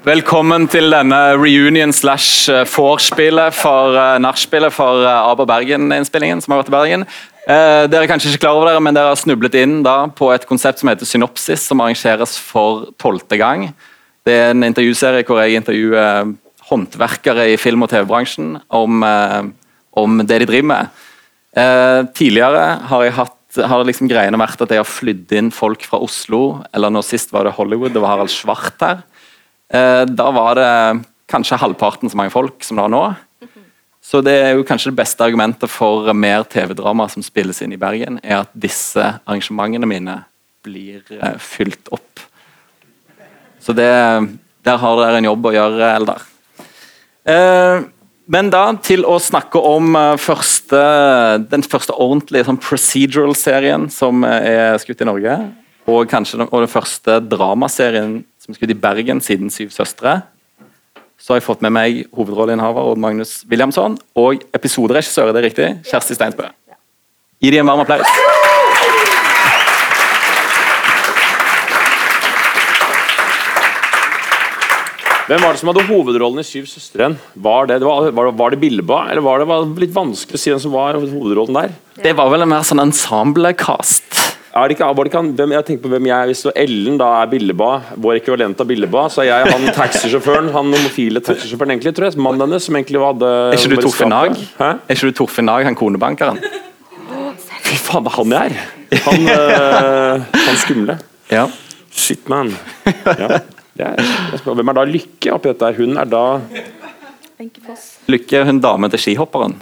Velkommen til denne reunion slash eh, vorspielet for uh, nachspielet for uh, Aber Bergen-innspillingen som har vært i Bergen. Dere er kanskje ikke klar over dere, men dere har snublet inn da på et konsept som heter Synopsis, som arrangeres for tolvte gang. Det er en intervjuserie hvor jeg intervjuer håndverkere i film- og TV-bransjen om, om, det de driver med. tidligere har jeg hatt har liksom greiene vært at jeg har flydd inn folk fra Oslo, eller nå sist var det Hollywood, det var Harald Svart her. Eh, da var det kanskje halvparten så mange folk som det er nå. Så det er jo kanskje det beste argumentet for mer TV-drama som spilles inn i Bergen, er at disse arrangementene mine blir eh, fylt opp. Så det, der har dere en jobb å gjøre, Eldar. Eh, men da til å snakke om første, den første ordentlige sånn procedural-serien som er skutt i Norge. Og kanskje den, og den første dramaserien som skutt i Bergen siden Syv søstre. Så har jeg fått med meg hovedrolleinnehaver Odd Magnus Williamson og episoderegissør, er det riktig? Kjersti Steinsbø. Gi dem en varm applaus. Hvem var det som hadde hovedrollen i Syv søstre? Var det, var, var, var det Bilba, eller var det var litt vanskelig å si hvem som var hovedrollen der? Det var vel en mer sånn ensemble-cast. Er det ikke, var det ikke hvem, jeg tenker på hvem jeg Hvis Ellen da er Billeba, vår ekvivalent av Billeba, så er jeg han taxisjåføren, han homofile taxisjåføren, egentlig, tror jeg. Mannen hennes som egentlig hadde Er ikke du Torfinn Nag? Er ikke du Torfinn Nag, han konebankeren? Fy faen, det er han jeg er! Han, øh, han skumle. Ja. Shit, man. Ja. Er, hvem er da Lykke oppi dette? Hun er da Lykke, hun dame til skihopperen.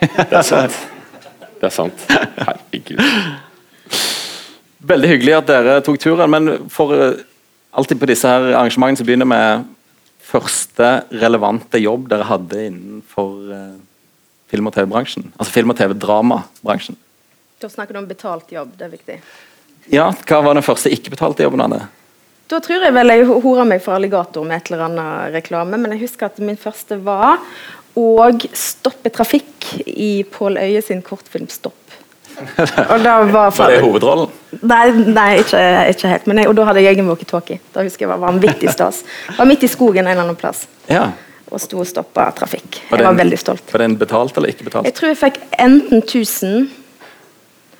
Det er sant. Det er sant. Herregud. Veldig hyggelig at dere tok turen, men for eh, alltid på disse her arrangementene så begynner med første relevante jobb dere hadde innenfor uh, film- og TV-bransjen. Altså film- og TV-dramabransjen. Da snakker du om betalt jobb, det er viktig. Ja, Hva var den første ikke-betalte jobben? Anne? Da tror jeg vel jeg hora meg for alligator med et eller annet reklame, men jeg husker at min første var og stoppe trafikk i Pål Øye sin kortfilm 'Stopp'. Og da var, var det hovedrollen? Nei, nei ikke, ikke, helt. Men jeg, og da hadde jeg egen walkietalkie. Da husker jeg var vanvittig stas. Var midt i skogen en eller annen plass. Ja. Og sto og stoppa trafikk. Var jeg var veldig stolt. Var den betalt eller ikke betalt? Jeg tror jeg fikk enten 1000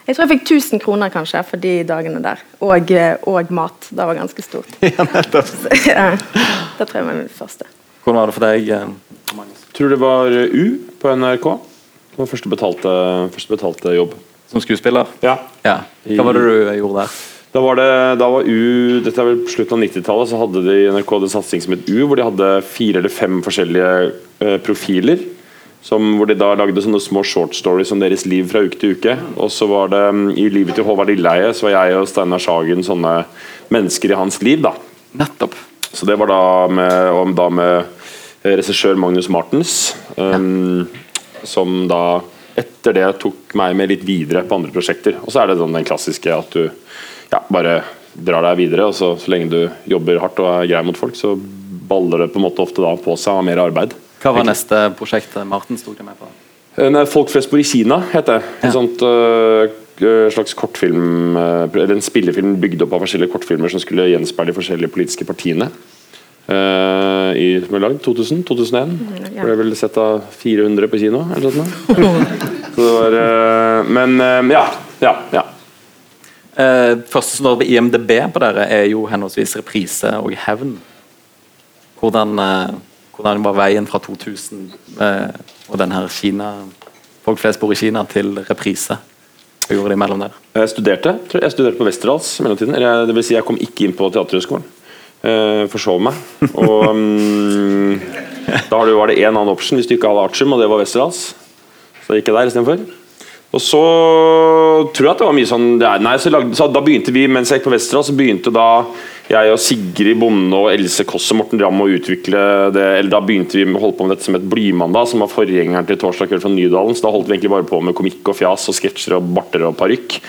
jeg tror jeg fikk 1000 kroner kanskje for de dagene der. Og, og mat. Det var ganske stort. Ja, nettopp. ja, det tror jeg var min første. Hvordan var det for deg? Magnus? Tror det var U på NRK. Det var første betalte, første betalte jobb. Som skuespiller? Ja. ja. Hva var det du gjorde der? Da var det, da var U, dette er vel på slutten av 90-tallet, så hadde de NRK en satsing som het U, hvor de hadde fire eller fem forskjellige eh, profiler. Som, hvor de da lagde sånne små short stories om deres liv fra uke til uke. Og så var det um, I livet til Håvard Lilleheie så var jeg og Steinar Sagen sånne mennesker i hans liv. da Nettopp. Så det var da med, om, da med regissør Magnus Martens, um, som da etter det tok meg med litt videre på andre prosjekter. Og så er det sånn den klassiske at du ja, bare drar deg videre, og så, så lenge du jobber hardt og er grei mot folk, så baller det på en måte ofte da på seg av mer arbeid. Hva var neste prosjekt Martens tok deg med på? Nei, 'Folk flest bor i Kina', heter det. En ja. sånt uh, slags kortfilm, uh, eller en spillefilm bygd opp av forskjellige kortfilmer som skulle gjenspeile de forskjellige politiske partiene. Uh, i lagd 2000? 2001? Ja. Ble vel sett av 400 på kino, eller noe sånt. Så det var uh, Men uh, ja. ja, ja. første som står på IMDb på dere, er jo henholdsvis reprise og hevn. Hvordan, hvordan var veien fra 2000 og den her Kina Folk flest bor i Kina til reprise? Hva gjorde de mellom der? Jeg studerte jeg studerte på Westerdals i mellomtiden. Eller, det vil si, jeg kom ikke inn på Teaterhøgskolen. Uh, forsov meg. Og um, da var det én annen option hvis du ikke hadde Artium, og det var Westerdals. Så gikk jeg der istedenfor. Og så tror jeg at det var mye sånn Nei, så, lagde, så Da begynte vi, mens jeg gikk på Westerdals, så begynte da jeg og Sigrid Bonde og Else Kåss og Morten Ramm å utvikle det Eller da begynte vi å holde på med dette som et Blymandag, som var forgjengeren til Torsdag kveld fra Nydalen. Så da holdt vi egentlig bare på med komikk og fjas og sketsjer og barter og parykk.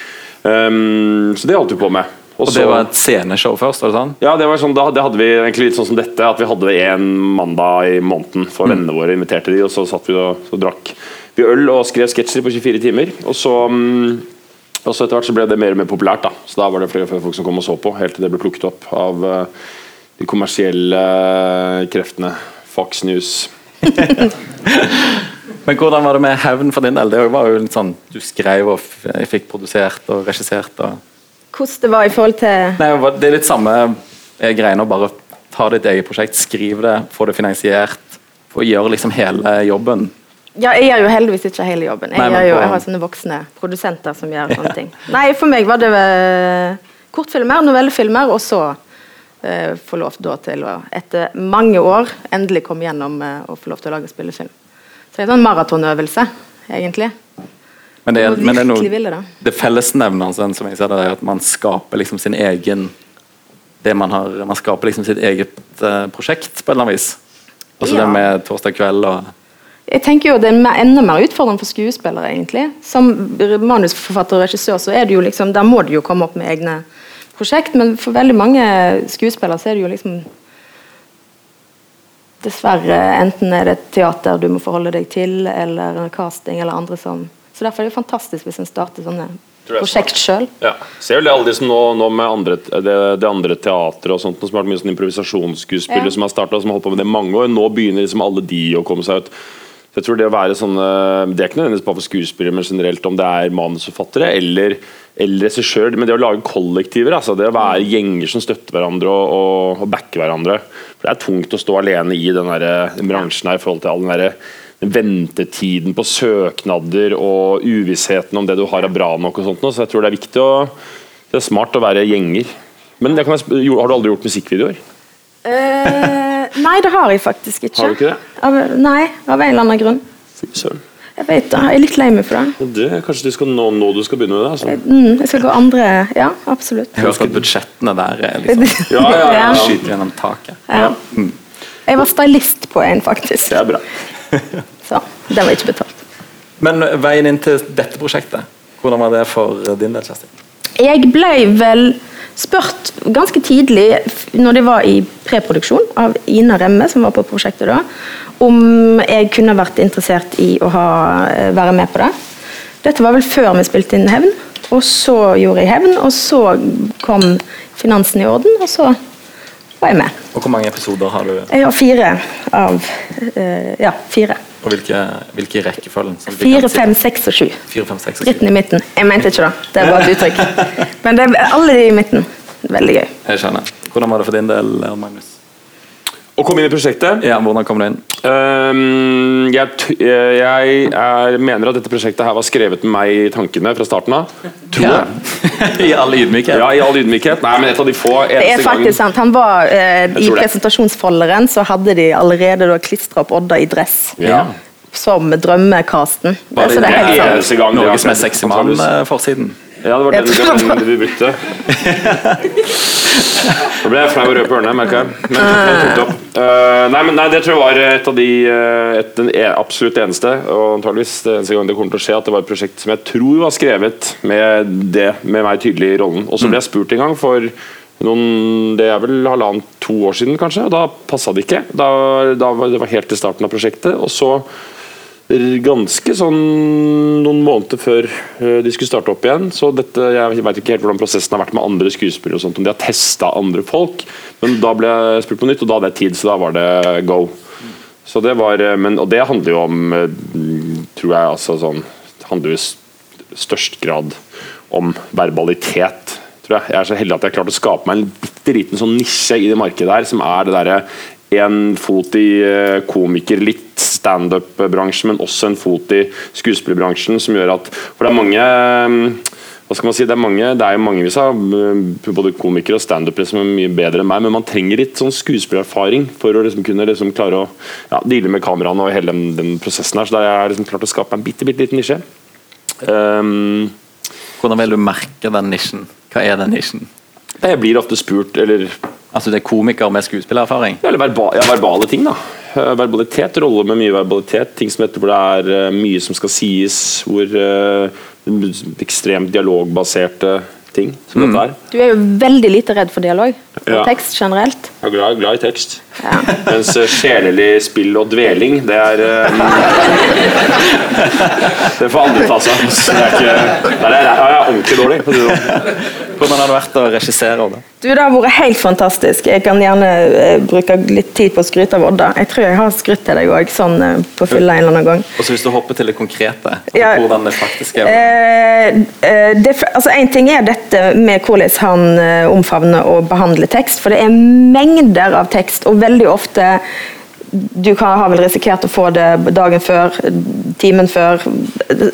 Um, så det holdt vi på med. Og, det var et sceneshow først? var det sånn? Ja, det var sånn, det hadde vi egentlig litt sånn som dette. At vi hadde en mandag i måneden for mm. vennene våre. Inviterte de, og så satt vi og, og drakk vi øl og skrev sketsjer på 24 timer. Og så um, Og så etter hvert så ble det mer og mer populært. da Så da var det flere folk som kom og så på, helt til det ble plukket opp av eh, de kommersielle eh, kreftene. Fox News. Men hvordan var det med hevn for din del? Det var jo litt sånn, Du skrev og fikk produsert og regissert. og... Hvordan det var i forhold til Nei, Det er litt samme eh, greiene å bare ta ditt eget prosjekt, skriv det, få det finansiert. og gjøre liksom hele jobben. Ja, jeg gjør jo heldigvis ikke hele jobben. Jeg, Nei, jo, jeg har sånne voksne produsenter som gjør sånne ting. Nei, for meg var det eh, kortfilmer, novellefilmer, og så eh, få lov da til å, etter mange år, endelig komme gjennom eh, og få lov til å lage spillefilm. Så det er en sånn maratonøvelse, egentlig. Men det er, men det er noe det. fellesnevneren sånn, som jeg ser det, er at man skaper liksom sin egen det man har, man skaper liksom sitt eget uh, prosjekt på en eller annen vis. Altså Ja. det med torsdag kveld og Jeg tenker jo Det er enda mer utfordrende for skuespillere. egentlig. Som manusforfatter og regissør så er det jo liksom, der må du jo komme opp med egne prosjekt, men for veldig mange skuespillere så er det jo liksom Dessverre, enten er det teater du må forholde deg til, eller casting, eller andre som Så derfor er det jo fantastisk hvis en starter sånne prosjekt sjøl. Ja. Ser vel det alle de som nå, nå med andre, det, det andre teatret og sånt, som har vært mye sånn improvisasjonsskuespillere Ja. som har startet, som har holdt på med det i mange år. Nå begynner liksom alle de å komme seg ut. Så jeg tror Det å være sånne, det er ikke nødvendigvis bare for skuespillere, men generelt om det er manusforfattere eller, eller regissør. Men det å lage kollektiver, altså det å være gjenger som støtter hverandre og, og, og backer hverandre. For Det er tungt å stå alene i den den bransjen her i forhold til all den derre ventetiden på søknader og uvissheten om det du har er bra nok. og sånt. Så jeg tror det er viktig å Det er smart å være gjenger. Men det kan jeg, sp- har du aldri gjort musikkvideoer? Eh, nei, det har jeg faktisk ikke. Har du ikke det? Av, nei, av en eller annen grunn. Fy søren. Jeg vet det. Jeg er litt lei meg for det. Det, kanskje du skal nå, nå du skal begynne med det? Altså. Mm, jeg skal gå andre Ja, absolutt. Jeg hører at budsjettene der er liksom Ja, ja, ja. skyter gjennom taket. Ja. Jeg var stylist på en, faktisk. Det er bra. Så den var ikke betalt. Men veien inn til dette prosjektet, hvordan var det for din del, Kjersti? Jeg ble vel spurt ganske tidlig, når det var i preproduksjon, av Ina Remme, som var på prosjektet da, om jeg kunne vært interessert i å ha, eh, være med på det. Dette var vel før vi spilte inn Hevn, og så gjorde jeg Hevn, og så kom finansen i orden, og så var jeg med. Og hvor mange episoder har du? Jeg har fire av uh, Ja, fire. Og hvilke, hvilke rekkefølgen? Så vi Fire, fem, seks og sju. Dritten i midten. Jeg mente ikke det. Det bare et uttrykk. Men det er alle de i midten. Veldig gøy. Jeg skjønner. Hvordan var det for din del, Magnus? Å komme inn i prosjektet Ja, hvordan kom du inn? Øhm, jeg t- jeg er, mener at dette prosjektet her var skrevet med meg i tankene fra starten av. Tror jeg. I all ydmykhet. Ja, I all ydmykhet. Nei, men et av de få Det er faktisk faktisk sant. Han var, eh, I presentasjonsfolderen så hadde de allerede klistra opp Odda i dress. Ja. Som drømmekasten. Så det det er det helt sant. gang Norges mest sexy mann antageligvis. eh, forsiden. Ja, det var den, gangen vi brukte. Nå ble jeg flau og rød på ørene, merker jeg. Men. Eh, nei, men nei, det tror jeg var et av de eh, et, den e- absolutt eneste, og antageligvis det eneste gang det kommer til å skje, at det var et prosjekt som jeg tror var skrevet med det, med meg tydelig i rollen. Og så ble jeg spurt en gang for noen, det er vel halvannet to år siden kanskje, og da passa det ikke. Da, da var, det var helt til starten av prosjektet. Og så ganske sånn noen måneder før eh, de skulle starte opp igjen. Så dette, Jeg vet ikke helt hvordan prosessen har vært med andre skuespillere, og sånt, om de har testa andre folk. Men da ble jeg spurt på nytt, og da hadde jeg tid, så da var det go. Så det var, eh, men, Og det handler jo om, eh, tror jeg, altså sånn handler jo i størst grad om verbalitet. Tror jeg. jeg er så heldig at jeg har klart å skape meg en bitte liten sånn nisje i det markedet her, som er det derre en fot i eh, komiker, litt standup-bransjen, men også en fot i skuespillerbransjen, som gjør at For det er mange eh, hva skal man si, Det er mange, det er jo mangevis av eh, både komikere og standupere som er mye bedre enn meg, men man trenger litt sånn skuespillererfaring for å liksom kunne liksom klare å ja, deale med kameraene og hele den, den prosessen her. Så da har jeg liksom klart å skape en bitte, bitte liten nisje. Um, Hvordan vil du merke den nisjen? Hva er den nisjen? jeg blir ofte spurt, eller Altså Det er komiker med skuespillererfaring? Eller verba, ja, verbale ting, da. Eh, Verbalitet, rolle med mye verbalitet. Ting som etterpå hvor det er eh, mye som skal sies. Hvor uh, Ekstremt dialogbaserte ting som dette er. Du er jo veldig lite redd for dialog. Og Ja. tekst generelt. Jeg er glad, glad i tekst. Ja. Mens eh, sjelelig spill og dveling, det er eh, Det får andre ta seg av. Det er Der er jeg, ordentlig det sånn. Hvordan har det vært å regissere Odda? Du, Det har vært helt fantastisk. Jeg kan gjerne eh, bruke litt tid på å skryte av Odda. Jeg tror jeg har skrytt til deg òg, sånn eh, på fylla en eller annen gang. Og så Hvis du hopper til det konkrete, altså Ja. hvordan det faktisk er. Eh, eh, det, altså en ting er dette med hvordan han omfavner og behandler tekst, for det er mengder av tekst, og veldig ofte du kan, har vel risikert å få det dagen før, timen før.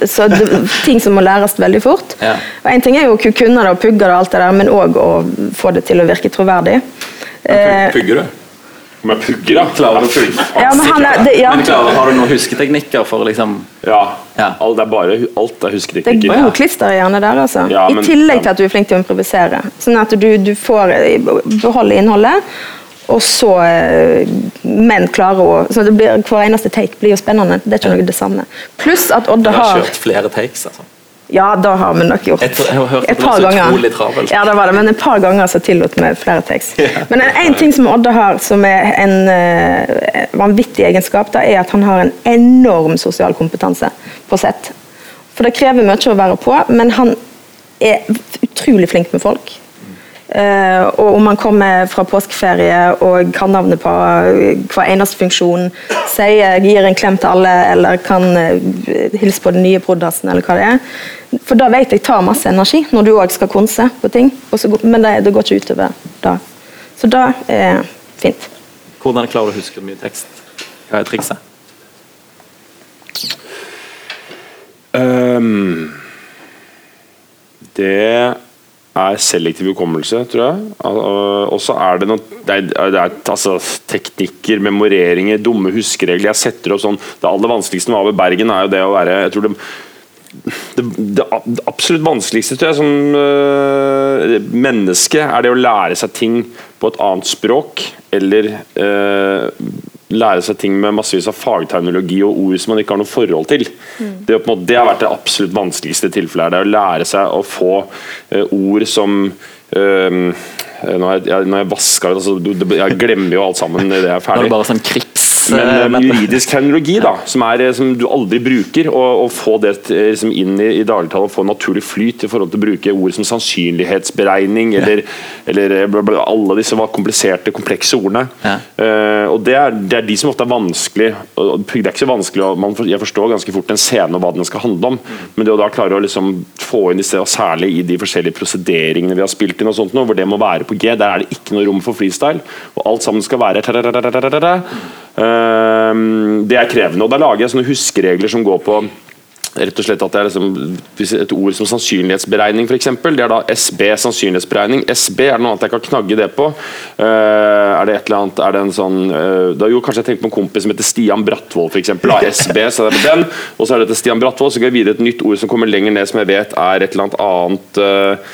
Så det, ting som må læres veldig fort. Ja. Og En ting er jo å kunne det og pugge det, og alt det der, men òg å få det til å virke troverdig. Men Pugger du? Om jeg pugger, da? Klarer du å pugge? ja, men han er, det, ja, Men klarer, Har du noen husketeknikker for liksom Ja. Ja. Alt er bare alt er husketeknikker. det er husketeknikker. i hjernen der, altså. Ja, I tillegg til at du er flink til å improvisere. Sånn at du, du får beholde innholdet, og så menn klarer å så det blir, Hver eneste take blir jo spennende. Det er ikke noe det samme. Pluss at Odde Du har har kjørt flere takes, altså. Ja, da har vi nok gjort Et, har et par ganger. Ja, det var det, men et par ganger så tillot vi flere takes. Men en, ting som Odde har, som er en eh, vanvittig egenskap, da, er at han har en enorm sosial kompetanse på sett. For det krever mye å være på, men han er utrolig flink med folk. Eh, og om man kommer fra påskeferie og kan navnet på hver eneste funksjon, sier, gir en klem til alle, eller kan eh, hilse på den nye prodassen, eller hva det er. For da vet jeg tar masse energi, når du òg skal konse på ting. og så men det, det går ikke utover da. Så da er fint. Hvordan klarer du å huske mye tekst? Hva er trikset? Um, det er selektiv hukommelse, tror jeg. Al- Og så er det noe det er, altså, teknikker, memoreringer, dumme huskeregler. Jeg setter opp sånn Det aller vanskeligste med AV Bergen er jo det å være jeg tror det, det det absolutt vanskeligste tror jeg, som øh, menneske er det å lære seg ting på et annet språk, eller eh, lære seg ting med massevis av fagterminologi og ord som man ikke har noe forhold til. Det, på en måte, det har vært det absolutt vanskeligste tilfellet. her, Det er å lære seg å få eh, ord som eh, nå har jeg, jeg, når jeg vasker, altså, jeg glemmer jo alt sammen idet jeg er Nå er ferdig. det bare sånn krigs... Men eh, eh, men- juridisk terminologi, da, som, er, eh, som du aldri bruker, og, og få det liksom inn i, i og få naturlig flyt i forhold til å bruke ord som sannsynlighetsberegning, eller, eller eh, bla, bla, alle disse kompliserte, komplekse ordene. Ja. Uh, og det er, det er de som ofte er vanskelig. Det er ikke så vanskelig, man, jeg forstår ganske fort en scene og hva den skal handle om, men det å da klare å liksom få inn disse, særlig i de forskjellige prosederingene vi har spilt inn, og sånt nå, hvor det må være på G, der er det ikke noe rom for freestyle, og alt sammen skal være Det er krevende, og da lager jeg sånne huskeregler som går på rett og slett at det er liksom, Et ord som sannsynlighetsberegning, eksempel, det er da SB, sannsynlighetsberegning. SB, er det noe annet jeg kan knagge det på? Uh, er det et eller annet, er det en sånn uh, da, Jo, kanskje jeg tenker på en kompis som heter Stian Brattvold, eksempel, SB, så er det den. Og så er det til Stian Brattvold, så går jeg videre et nytt ord som kommer lenger ned, som jeg vet er et eller annet annet eh,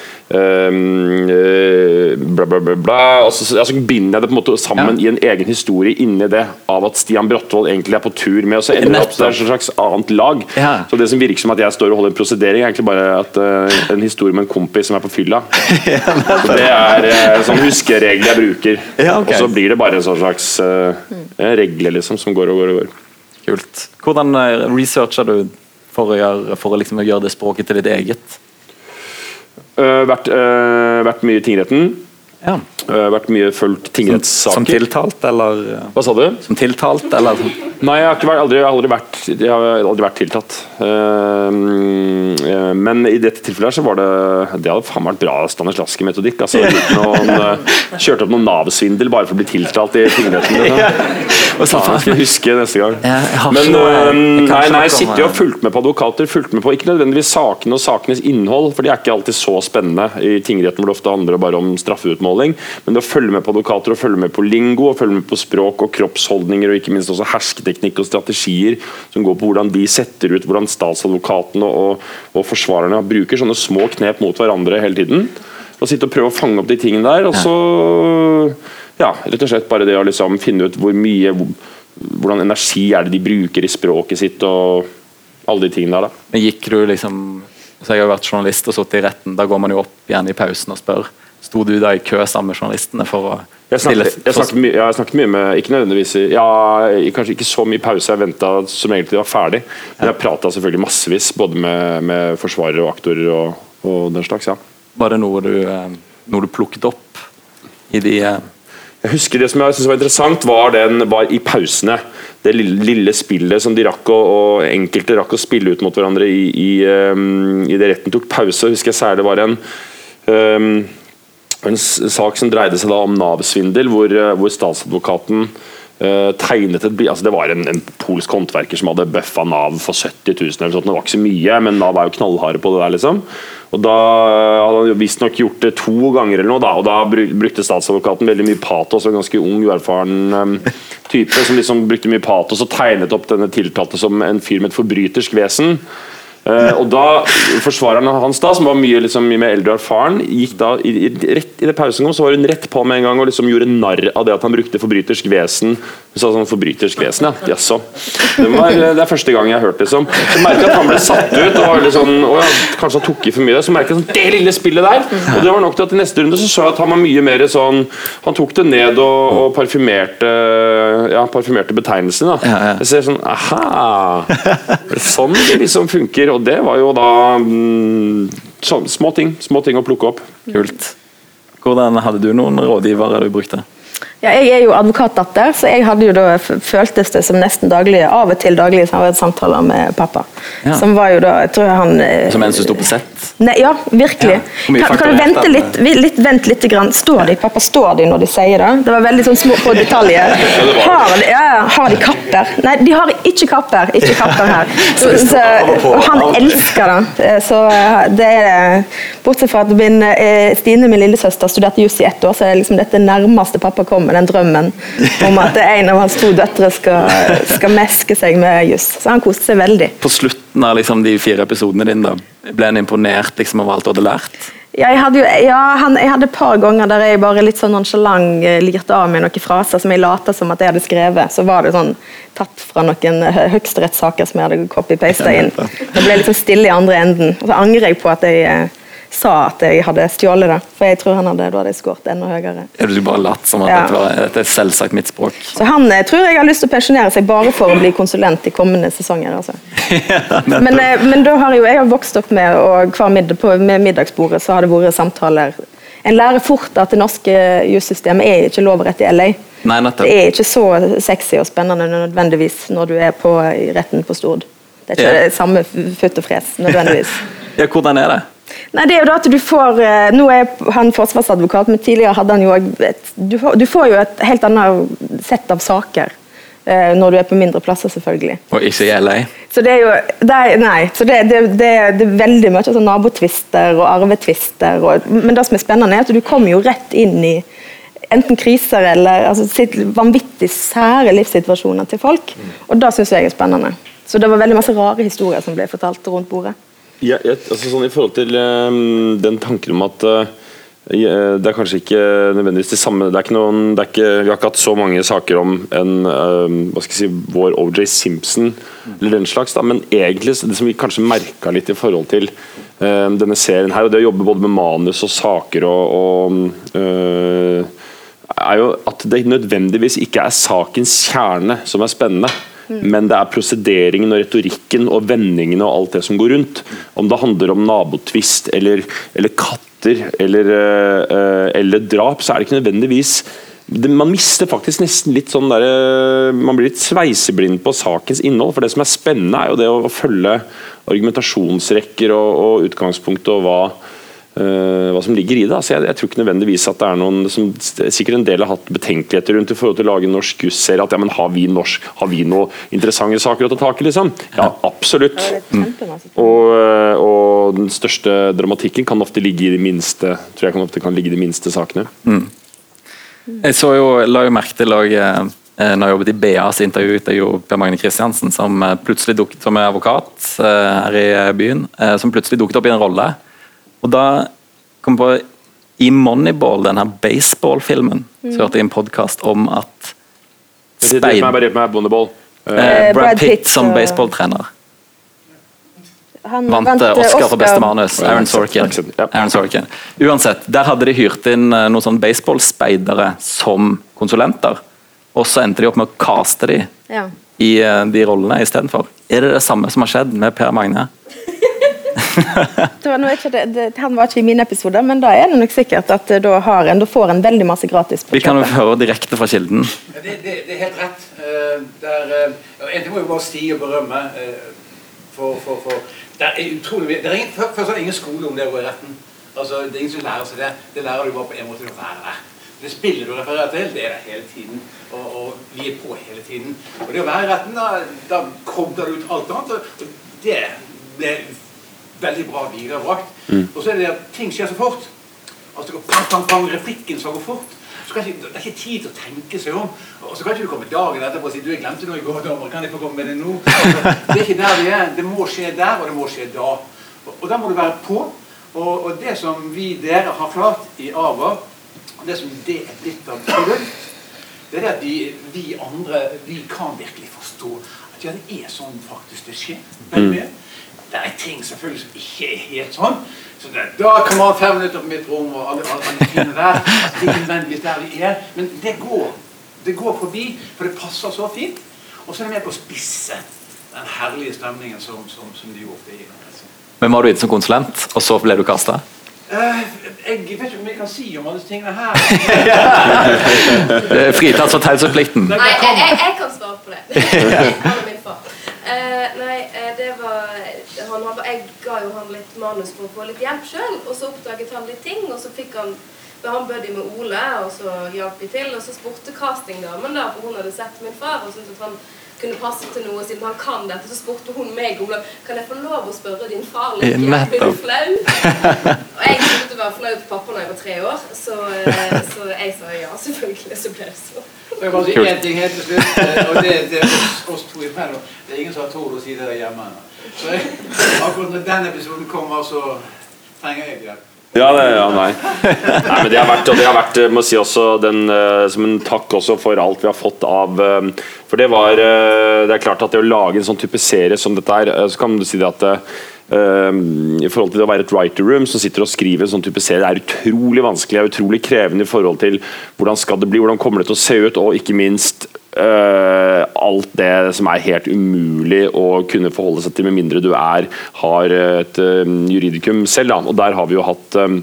bla, bla, bla, bla. Og så, altså, binder jeg det på en måte sammen i en egen historie inni det, av at Stian Bråttvold egentlig er på tur med, og så ender det opp til et slags annet lag. Ja. Så det som virker som at jeg står og holder en prosedering, er egentlig bare at, uh, en historie med en kompis som er på fylla. ja, det er uh, sånn huskeregel jeg bruker. Ja, ok. Og så blir det bare en sånn slags uh, regle liksom, som går og går og går. Kult. Hvordan eh, researcher du for å gjøre, for å liksom gjøre det språket til ditt eget? Uh, vært, uh, vært mye i tingretten. Ja. Uh, vært mye fulgt Som som, tiltalt, eller eh, Hva sa du? Som tiltalt, eller Nei, jeg har, vært, aldri, jeg har aldri, vært, jeg har aldri vært tiltatt. Uh, eh, men i dette tilfellet her så var det Det hadde faen vært bra Stanislavskij-metodikk. Altså, noen, eh, opp noen Nav-svindel bare for å bli tiltalt i tingretten. Liksom. Faen, skal jeg huske neste gang. Men eh, kan nei, nei, jeg sitter jo og fulgte med på advokater. Fulgte med på Ikke nødvendigvis sakene og sakenes innhold, for de er ikke alltid så spennende i tingretten, hvor det ofte handler bare om straffeutmåling. Men det å følge med på advokater, og følge med på lingo, og følge med på språk og kroppsholdninger, og ikke minst også hersketeknikk og strategier som går på hvordan de setter ut, hvordan statsadvokatene og, og forsvarerne bruker sånne små knep mot hverandre hele tiden. Og sitte og prøve å fange opp de tingene der, og så ja, rett og slett bare det å liksom finne ut hvor mye hvordan energi er det de bruker i språket sitt, og alle de tingene der. da. Men gikk du liksom så Jeg har vært journalist og sittet i retten. Da går man jo opp igjen i pausen og spør Sto du da i kø sammen med journalistene for å Jeg snakket, jeg, snakket mye, jeg snakket mye med Ikke nødvendigvis i- ja, Kanskje ikke så mye pause. Jeg venta som egentlig var ferdig. Men jeg prata selvfølgelig massevis både med, med forsvarere og aktorer og og den slags. ja. Var det noe du, eh, noe du plukket opp i de eh, Jeg husker Det som jeg synes var interessant, var, den, var i pausene. Det lille, lille spillet som de rakk å, og enkelte rakk å spille ut mot hverandre i, i, um, i det retten tok pause. husker jeg særlig var en um, en sak som dreide seg da om Nav-svindel, hvor, eh, hvor statsadvokaten uh, tegnet et altså Det var en, en, polsk håndverker som hadde bøffa Nav for 70 000. Eller sånt. Det var ikke så mye, men Nav er jo knallharde på det der. liksom og Da hadde han visstnok gjort det to ganger, eller noe da, og da brukte statsadvokaten veldig mye patos. En ganske ung, uerfaren um, type som liksom brukte mye patos og tegnet opp denne tiltalte som en fyr med et forbrytersk vesen. Uh, og da Forsvareren hans, da som var mye, liksom, mye mer eldre og erfaren, gikk da i, i, rett i det pausen kom, så var hun rett på med en gang og liksom gjorde narr av det at han brukte forbrytersk vesen. Hun sa sånn forbrytersk vesen, ja. Jaså. Det, var, det er første gang jeg har hørt det. Liksom. Så merket jeg at han ble satt ut og var litt sånn, og ja, kanskje han tok i for mye. Så merket jeg sånn, det lille spillet der. Og det var nok til at i neste runde så så jeg at han var mye mer sånn Han tok det ned og, og parfymerte ja, parfymerte betegnelsen. da. Jeg ser sånn aha! Sånn det liksom funker. Og det var jo da mm, små ting. Små ting å plukke opp. Kult. Hvordan Hadde du noen rådgivere du brukte? Ja, jeg er jo advokatdatter, så jeg hadde jo da føltes det som nesten daglig, av og til daglig samtaler med pappa. Ja. Som var jo da jeg tror han... Eh, som en som sto på sett? Nei, ja, virkelig. Ja. Kan, kan, du vente litt, litt, vent litt grann. Står de, pappa, står de når de sier det? Det var veldig sånn små på detaljer. Har de, har de kapper? Nei, de har ikke kapper. Ikke kapper her. Så, så, og han elsker det. Eh, så eh, det er Bortsett fra at min, Stine, min lillesøster, studerte juss i ett år, så er liksom dette nærmeste pappa kommer med den drømmen om at en av hans to døtre skal, skal meske seg med juss. Så han koste seg veldig. På slutten av liksom, de fire episodene dine, da, ble han imponert liksom, over alt du hadde lært? Ja, jeg hadde, jo, ja, han, jeg hadde et par ganger der jeg bare litt sånn nonchalant eh, lirte av meg noen fraser som jeg lata som at jeg hadde skrevet. Så var det sånn tatt fra noen høyesterettssaker som jeg hadde copy-pasta inn. Det ble sånn stille i andre enden. Og så angrer jeg på at jeg eh, sa at jeg hadde stjålet det. For jeg tror han hadde, da hadde jeg skåret enda høyere. Er du bare latt som at ja. dette, var, dette er selvsagt mitt språk? Så han jeg tror jeg har lyst til å pensjonere seg bare for å bli konsulent i kommende sesonger. Altså. ja, men, eh, men, da har jo jeg har vokst opp med, og hver middag, på, med middagsbordet så har det vært samtaler. En lærer fort at det norske jussystemet er ikke lov og rett i LA. Nei, det er ikke så sexy og spennende nødvendigvis når du er på retten på Stord. Det er ikke ja. det samme futt og fres nødvendigvis. ja, hvordan er det? Nei, det er jo da at du får eh, Nå er han forsvarsadvokat, men tidligere hadde han jo et, du, du får jo et helt annet sett av saker eh, når du er på mindre plasser, selvfølgelig. Og ikke i LA? Så det er jo det Nei. så det, det, det, det er veldig mye sånn nabotvister og arvetvister. Og, men det som er spennende, er at du kommer jo rett inn i enten kriser eller altså, vanvittig sære livssituasjoner til folk. Og det syns jeg er spennende. Så det var veldig masse rare historier som ble fortalt rundt bordet. Ja, altså sånn I forhold til um, den tanken om at uh, det er kanskje ikke nødvendigvis det samme det noen, det ikke, Vi har ikke hatt så mange saker om en, um, hva skal jeg si, vår OJ Simpson eller den slags, da, men egentlig det som vi kanskje merka litt i forhold til um, denne serien her, og det å jobbe både med manus og saker og, og er jo at det nødvendigvis ikke er sakens kjerne som er spennende. Men det er prosederingen og retorikken og vendingene og alt det som går rundt. Om det handler om nabotvist eller, eller katter eller, uh, eller, drap, så er det ikke nødvendigvis Man mister faktisk nesten litt sånn der, Man blir litt sveiseblind på sakens innhold. For det som er spennende, er jo det å følge argumentasjonsrekker og, og utgangspunkt og hva Uh, hva som ligger i det. Altså jeg, jeg, tror ikke nødvendigvis at det er noen som Sikkert en del har hatt betenkeligheter rundt i forhold til å lage en norsk jusserie. At ja, men har vi, norsk, har vi noen interessante saker å ta tak i, liksom? Ja, absolutt. Mm. Og, eh, og, den største dramatikken kan ofte ligge i de minste tror jeg kan ofte kan ligge i de minste sakene. Mm. Jeg så jo, la jo merke til og, eh, når jeg jobbet i BA, så intervjuet jeg jo Per Magne Kristiansen, som plutselig dukket som er advokat her i byen, som plutselig dukket opp i en rolle og da kom jeg på I Moneyball, denne baseballfilmen, mm. så hørte jeg en podkast om at Speid... bondeball. Uh, Brad, Brad Pitt, Pitt som baseballtrener. Han vant, vant Oscar, Oscar, for beste manus. Aaron Sorkin. Aaron Sorkin. Uansett, der hadde de hyrt inn noen sånn baseballspeidere som konsulenter. Og så endte de opp med å caste de ja. i de rollene istedenfor. Er det det samme som har skjedd med Per Magne? det var, det, det, han var ikke i min episode, men da er det nok sikkert at eh, da, har en, da får en veldig masse gratis. på Vi kan jo høre direkte fra kilden. Ja, det, det, det er helt rett. det der, eh, en ting må jo bare si og berømme. eh, for, for, for det er utrolig mye- det er ingen, Først er det ingen skole om det å gå i retten. Altså, det er ingen som lærer seg det. Det lærer du bare på en måte å være der. Det spillet du refererer til, det er der hele tiden. Og, og vi er på hele tiden. Og det å være i retten, da, da kobler du ut alt annet. Og det ble veldig bra viderebrakt. Og så er det at ting skjer så fort. Altså pang, pang, pang, replikken skal går fort. Så kan ikke, det er ikke tid til å tenke seg om. Og så kan ikke du komme dagen etterpå og si du, jeg glemte noe i går, dommer, kan jeg få komme med det nå? Altså, det er ikke der vi er. Det må skje der, og det må skje da. Og, og da må du være på. Og, og det som vi dere har klart i AVA, det som det er blitt av produkt, det er det at vi, vi andre vi kan virkelig forstå at ja, det er sånn faktisk det skjer. veldig mye. Det er ting selvfølgelig som ikke er helt sånn. Så det, da kan man ha fem minutter på mitt rom og alle, alle, alle tingene der. Det er nødvendigvis der vi er. Men det går. Det går forbi, for det passer så fint. Og så er det med på å spisse den herlige stemningen som, som, som de ofte gir. Altså. Hvem var du inne som konsulent, og så ble du kasta? Uh, jeg vet ikke om jeg kan si om alle disse tingene her. Fritatt for taushetsplikten. Nei, jeg jeg, jeg kan svare på det. Eh, nei, eh, det var han, Jeg ga jo han litt manus for å få litt hjelp sjøl, og så oppdaget han litt ting, og så fikk han ble han buddy med Ole, og så hjalp vi til. Og så spurte castingdamen, da, for hun hadde sett min far og syntes at han kunne passe til noe siden han kan dette. Så spurte hun meg om kan jeg få lov å spørre din far litt. Blir du flau? Og jeg begynte å være flau på pappa da jeg var tre år, så, eh, så jeg sa ja, selvfølgelig. Så ble det så. Det jeg bare si én ting helt til slutt, eh, og det, det er oss, oss to imellom. Det er ingen som har tort å si det der hjemme ennå. Så jeg, akkurat når den episoden kommer, så trenger jeg hjelp. Ja, det, ja, nei. nei men det har vært, og det har vært må si også den, eh, som en takk også for alt vi har fått av eh, For det var eh, Det er klart at det å lage en sånn type serie som dette her, eh, så kan du si det at eh, i forhold til det å være et writer room som sitter og skriver en sånn type serie, det er utrolig vanskelig og utrolig krevende i forhold til hvordan skal det bli, hvordan kommer det til å se ut, og ikke minst Uh, alt det som er helt umulig å kunne forholde seg til med mindre du er har et uh, juridikum selv. Da. Og der har vi jo hatt eh,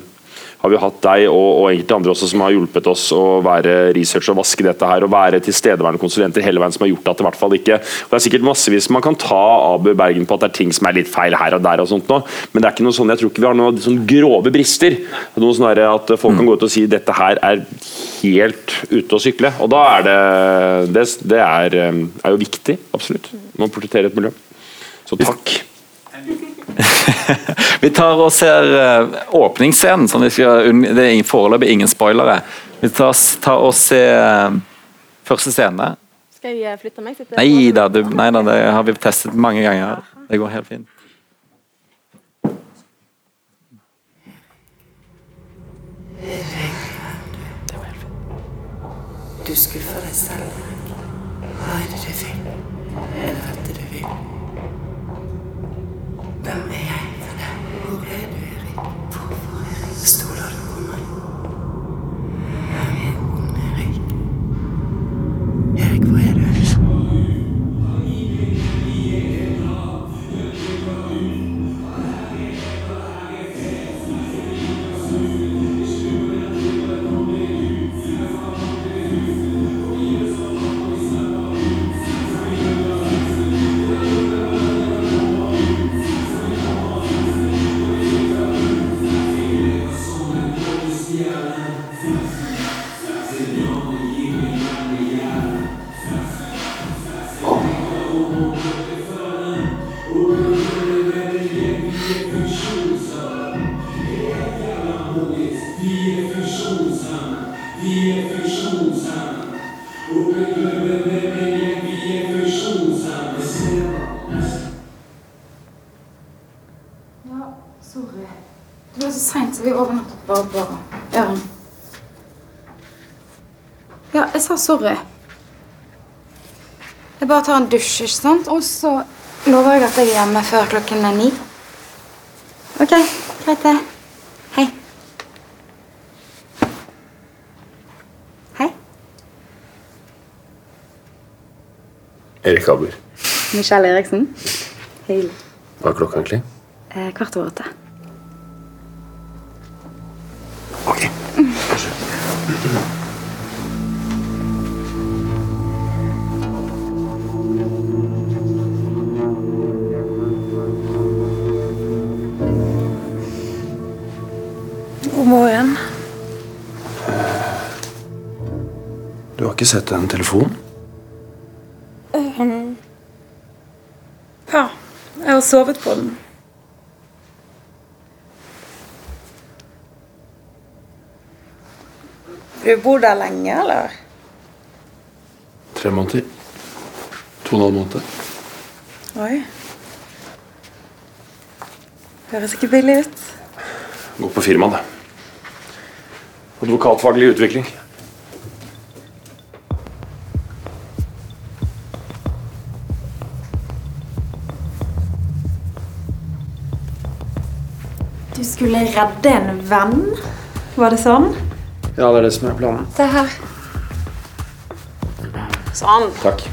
har vi hatt deg og, og enkelte andre også som har hjulpet oss å være research og vaske dette her og være tilstedeværende konsulenter hele veien som har gjort at det i hvert fall ikke og Det er sikkert massevis man kan ta Abu Bergen på at det er ting som er litt feil her og der, og sånt nå, men det er ikke noe sånn, jeg tror ikke vi har noen sånn grove brister. Noe sånn at folk kan gå ut og si dette her er helt ute å sykle. Og da er det Det, det er, eh, er jo viktig, absolutt. Man portretterer et miljø. Så takk. Vi tar og ser eh, åpningsscenen. Sånn vi skal, det er ingen- foreløpig ingen spoilere. Vi tar, tar og ser eh, første scene. Skal jeg flytte meg? Nei da, du, nei da, det har vi testet mange ganger. Det går helt fint. Du skuffer deg selv. Hva er det du vil? Er det dette du vil? Hvem er sorry. Jeg bare tar en dusj, ikke sant? Og så lover jeg at jeg er hjemme før klokken er ni. OK, greit det. Hei. Hei. Erik Abler. Michelle Eriksen. Hei. Hva er klokka egentlig? Eh, kvart over åtte. Har en telefon? Ja, jeg har sovet på den. Du bor der lenge, eller? Tre måneder. To og en halv måned. Oi. Høres ikke billig ut. Gå på firmaet, det. Advokatfaglig utvikling. Skulle redde en venn? Var det sånn? Ja, det er det som er planen. Se her. Sånn. Takk.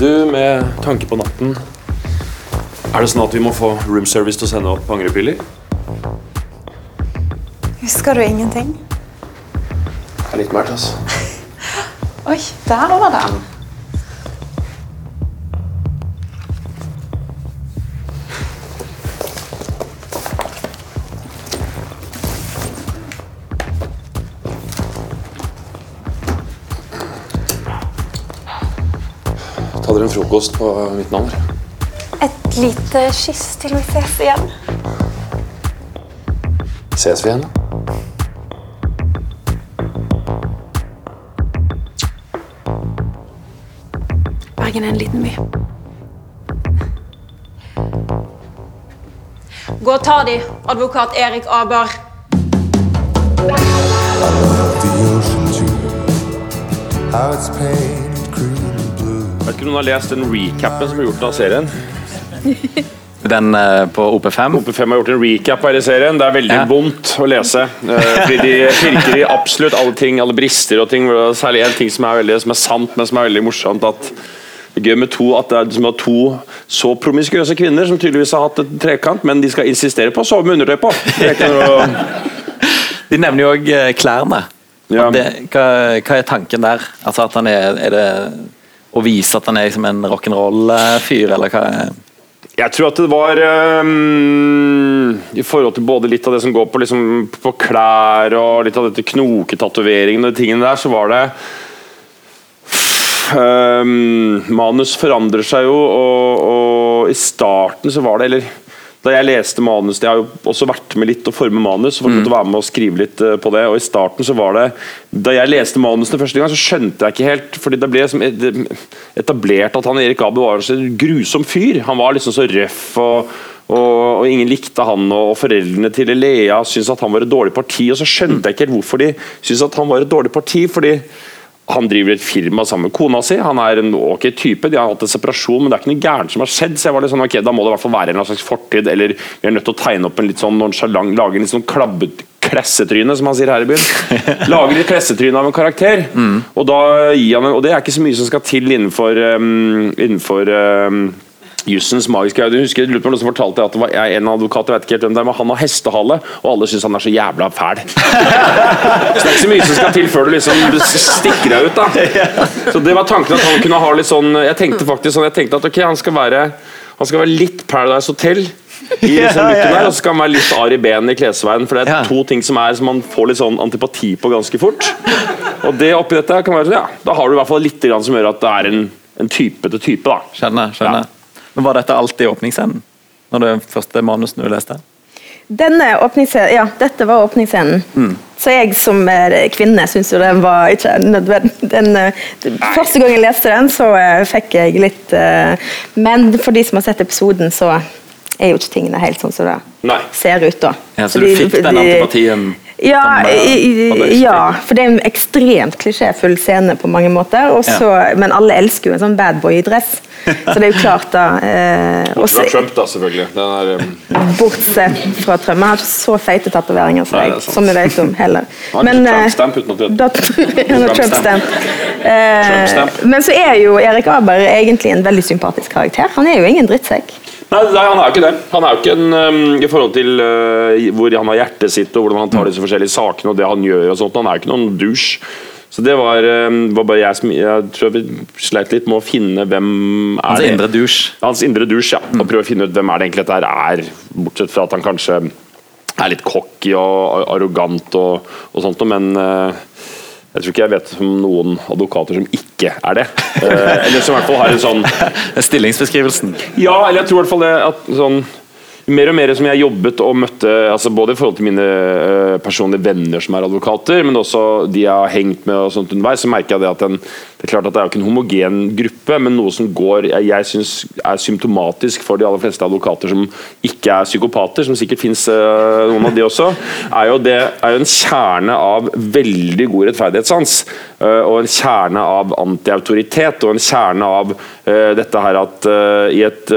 Du, med tanke på natten Er det sånn at vi må få room service til å sende opp angrepiller? Husker du ingenting? Det er litt mørkt, altså. Oi, der var den. Ta dere en frokost på mitt navn. Et lite kyss til vi ses igjen. Ses vi igjen? da? Bergen er en liten by. Gå og ta de, advokat Erik Aber. How it's and blue. Ikke noen har lest den recapen som er gjort av serien. Den eh, på OP5. OP5 har gjort en recap av hele serien. Det er veldig Ja. vondt å lese. eh, fordi de pirker i absolutt alle ting, alle brister og ting. og Særlig en ting som er, veldig, som er sant, men som er veldig morsomt. at det er gøy med to, at det er som er to så promiskuøse kvinner som tydeligvis har hatt et trekant, men de skal insistere på å sove med undertøy på. Det er ikke noe... De nevner jo òg klærne. Ja. At Det, hva, hva er tanken der? Altså at han er, er det å vise at han er liksom en rock'n'roll-fyr, eller hva? er- Jeg tror at det var um, I forhold til både litt av det som går på, liksom, på klær og litt av dette knoketatoveringen og de tingene der, så var det um, Manus forandrer seg jo, og, og i starten så var det Eller da jeg leste manus Jeg har jo også vært med litt å forme manus, og mm. være med og skrive litt eh, på det. Og i starten så var det Da jeg leste manusene første gang, så skjønte jeg ikke helt Fordi det ble etablert at han Erik Abe var en grusom fyr. Han var liksom så røff, og, og, og ingen likte han. Og, og foreldrene til Lea syntes at han var et dårlig parti, og så skjønte jeg ikke helt hvorfor de syntes at han var et dårlig parti. fordi han driver et firma sammen med kona si. Han er en ok type. De har hatt en separasjon, men det er ikke noe gærent som har skjedd. Så jeg var litt sånn, ok, Da må det i hvert fall være en slags fortid, eller vi er nødt til å tegne opp en litt sånn nonchalant, lage en litt sånn klabbet klessetryne, som han sier her i byen. Lage litt klessetryne av en karakter. Og da gir han en, og det er ikke så mye som skal til innenfor, um, innenfor um, Jussens magiske audio. Jeg husker jeg lurer på noen som fortalte at det var en advokat, jeg vet ikke helt hvem det er, men han har hestehale, og alle syns han er så jævla fæl. Så det er ikke så mye som skal til før du liksom stikker deg ut. da Så det var tanken at han kunne ha litt sånn Jeg tenkte faktisk sånn Jeg tenkte at ok, han skal være Han skal være litt Paradise Hotel. I liksom ja. der, Og så skal han være litt Ari Behn i klesveien. For det er Ja. to ting som er som man får litt sånn antipati på ganske fort. Og det oppi dette kan være sånn, ja, Da har du i hvert fall litt grann som gjør at det er en, en type til type. da Skjønner. skjønner. Men Var dette alltid åpningsscenen? Når det første manuset du leste? Denne åpningsscenen, ja, dette var åpningsscenen. Så jeg som er kvinne syns jo den var ikke nødvendig. Den, eh, første gang jeg leste den, så eh, fikk jeg litt eh, Men for de som har sett episoden, så er jo ikke tingene helt sånn som det Nei. ser ut, da. Ja, så du de, fikk den antipatien? Ja, eh, ja, for det er en ekstremt klisjéfull scene på mange måter. Også, ja. Men alle elsker jo en sånn badboy i dress. Så det er jo klart, da. Eh, Bortsett fra Trump, da, selvfølgelig. Den er, um, Bortsett fra Trump. Han har ikke så feite tatoveringer som Nei, som vi vet om heller. Han har Trump-stamp uten at da Trump-stamp. Eh, men så er jo Erik Aber egentlig en veldig sympatisk karakter. Han er jo ingen drittsekk. Nei, nei, han er jo ikke det. Han er jo ikke en um, I forhold til uh, hvor han har hjertet sitt, og hvordan han tar disse forskjellige sakene og det han gjør, og sånt, han er jo ikke noen douche. Så det var, um, var bare jeg som Jeg tror vi sleit litt med å finne hvem er Hans indre douche. Hans indre douche, ja. Og prøve å finne ut hvem er det egentlig dette er, bortsett fra at han kanskje er litt cocky og arrogant og, og sånt, men uh, jeg tror ikke jeg vet om noen advokater som ikke er det. Eh, eller som i hvert fall har en sånn Stillingsbeskrivelsen. ja, eller jeg tror i hvert fall det at sånn mer og mer som jeg jobbet og møtte altså både i forhold til mine eh, personlige venner som er advokater, men også de jeg har hengt med og sånt underveis, så merker jeg det at den, det er klart at det er jo ikke en homogen gruppe, men noe som går jeg, jeg synes er symptomatisk for de aller fleste advokater som ikke er psykopater, som sikkert finnes eh, noen av de også, er jo det er jo en kjerne av veldig god rettferdighetssans. eh, og en kjerne av antiautoritet, og en kjerne av dette her at i et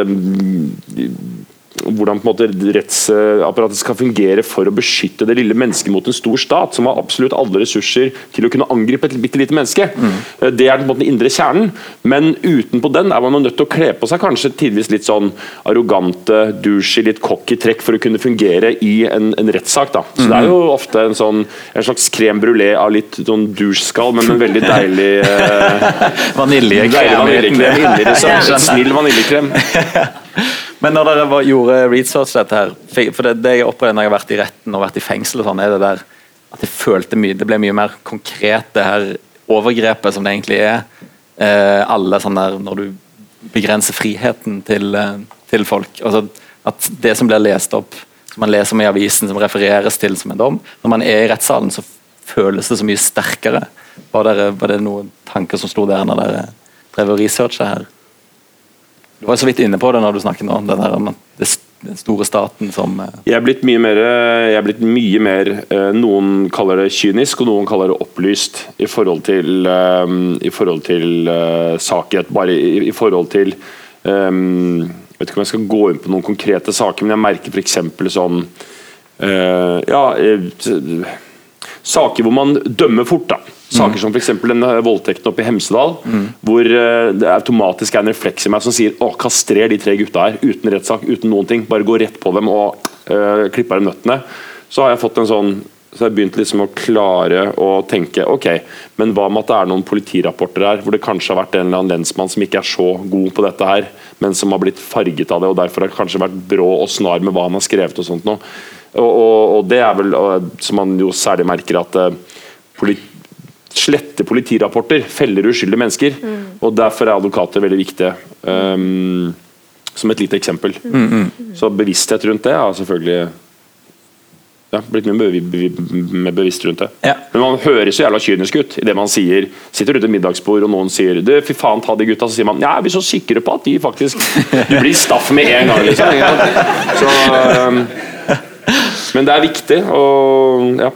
hvordan på en måte rettsapparatet skal fungere for å beskytte det lille mennesket mot en stor stat, som har absolutt alle ressurser til å kunne angripe et bitte lite menneske. Mm. Det er på en måte den indre kjernen, men utenpå den er man jo nødt til å kle på seg kanskje tidvis litt sånn arrogante, douche, litt cocky trekk for å kunne fungere i en, en rettssak. da. Så det er jo ofte en sånn en slags crème brulé av litt sånn douche-skall, men en veldig deilig eh, Vaniljekrem. Deilig vaniljekrem Snill vaniljekrem. Men når dere var, gjorde research dette her, for det, det jeg opplevde når jeg har vært i retten og vært i fengsel, og sånn, er det der at jeg følte mye, det ble mye mer konkret, det her overgrepet som det egentlig er. Eh, alle sånn der, Når du begrenser friheten til, eh, til folk. altså At det som blir lest opp, som man leser om i avisen, som refereres til som en dom, når man er i rettssalen, så føles det så mye sterkere. Var, dere, var det noen tanker som sto der når dere drev og researcha her? Du var så vidt inne på det når du snakket nå, det der, den store staten som eh, Jeg er blitt mye mer, jeg er blitt mye mer eh, Noen kaller det kynisk, og noen kaller det opplyst i forhold til, eh, i forhold til eh. Bare i, forhold til eh, Jeg vet ikke om jeg skal gå inn på noen konkrete saker, men jeg merker f.eks. sånn eh, Ja eh, Saker hvor man dømmer fort. da Saker som f.eks. den eh, voldtekten oppe i Hemsedal, hvor eh, det automatisk er en refleks i meg som sier å, kastrer de tre gutta her uten rettssak, uten noen ting. Bare gå rett på dem og øh, klippe av dem nøttene. Så har jeg fått en sånn så jeg begynt liksom å klare å tenke ok, men hva med at det er noen politirapporter her hvor det kanskje har vært en eller annen lensmann som ikke er så god på dette her, men som har blitt farget av det, og derfor har kanskje vært brå og snar med hva han har skrevet og sånt noe. Og, og, det er vel, som man jo særlig merker at eh, politi slette politirapporter feller uskyldige mennesker. og Derfor er advokater veldig viktige. Um, som et lite eksempel. Så bevissthet rundt det har selvfølgelig ja, blitt mye mer bevisst rundt det. Ja. Men man høres så jævla kynisk ut i det man sier. Sitter rundt et middagsbord og noen sier du, fy faen, ta de gutta, så sier man ja, er vi så sikre på at de faktisk Du blir staff med en gang, liksom. Så, um, men det er viktig, og ja.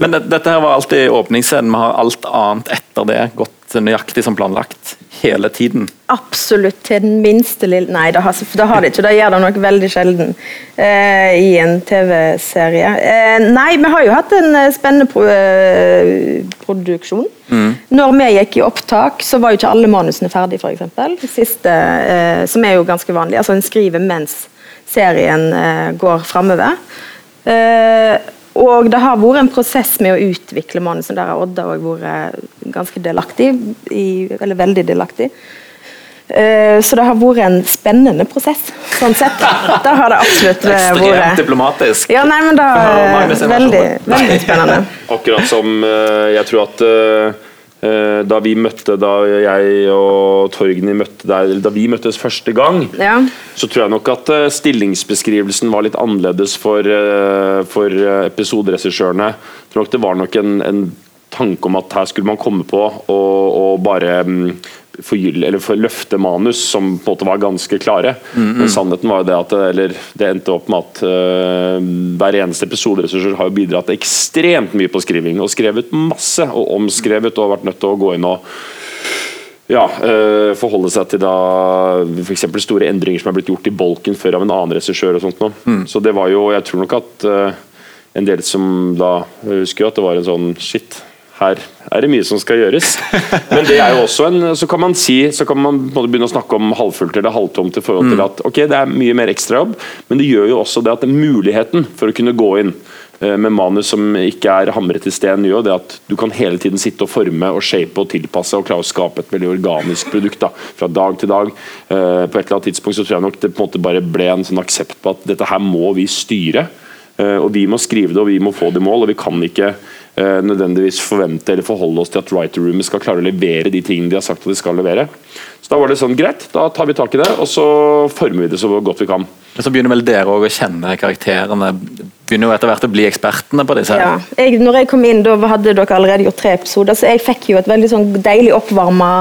Men det, dette her var alltid åpningsscenen. Vi har alt annet etter det gått nøyaktig som planlagt hele tiden. Absolutt til den minste lille Nei, det har, det har de ikke. Det gjør det nok veldig sjelden eh, i en TV-serie. Eh, nei, vi har jo hatt en eh, spennende pro eh, produksjon. Når vi gikk i opptak, så var jo ikke alle manusene ferdige, f.eks. Siste, eh, som er jo ganske vanlig. Altså En skriver mens serien går framover. Eh, og det har vært en prosess med å utvikle manuset. Der har Odda òg vært ganske delaktig. I, eller veldig delaktig. Eh, så det har vært en spennende prosess, sånn sett. Det har det absolutt vært. Ekstremt diplomatisk. Ja, nei, men det er er veldig, veldig spennende. Akkurat som eh, jeg tror at eh, eh, da vi møtte Da jeg og Torgny møtte deg Da vi møttes første gang, Ja. så tror jeg nok at eh, stillingsbeskrivelsen var litt annerledes for, eh, for eh, episoderegissørene. Jeg tror nok det var nok en, en tanke om at her skulle man komme på og, og bare mm, forgylle, eller for løfte manus som på en måte var ganske klare. Men sannheten var jo det at eller, det endte opp med at uh, hver eneste episoderessurser har jo bidratt ekstremt mye på skriving. Og skrevet masse, og omskrevet og vært nødt til å gå inn og ja, uh, forholde seg til da f.eks. store endringer som er blitt gjort i bolken før av en annen regissør. og sånt noe. Så det var jo, jeg tror nok at uh, en del som da husker jo at det var en sånn Shit, her er det mye som skal gjøres. Men det er jo også en Så kan man si Så kan man både begynne å snakke om halvfullt eller halvtomt i forhold til at ok, det er mye mer ekstrajobb, men det gjør jo også det at muligheten for å kunne gå inn eh, med manus som ikke er hamret i sten, gjør det at du kan hele tiden sitte og forme og shape og tilpasse og klare å skape et veldig organisk produkt da, fra dag til dag. Eh, På et eller annet tidspunkt så tror jeg nok det på en måte bare ble en sånn aksept på at dette her må vi styre. Eh, Og vi må skrive det og vi må få det i mål, og vi kan ikke nødvendigvis forvente eller forholde oss til at writer roomet skal klare å levere de tingene de har sagt at de skal levere. Da var det sånn, greit, da tar vi tak i det, og så former vi det så godt vi kan. Men så begynner vel dere å kjenne karakterene. Begynner jo etter hvert å bli ekspertene på disse. her. Ja. Jeg, når jeg kom inn, da hadde dere allerede gjort tre episoder, så jeg fikk jo et veldig sånn deilig oppvarma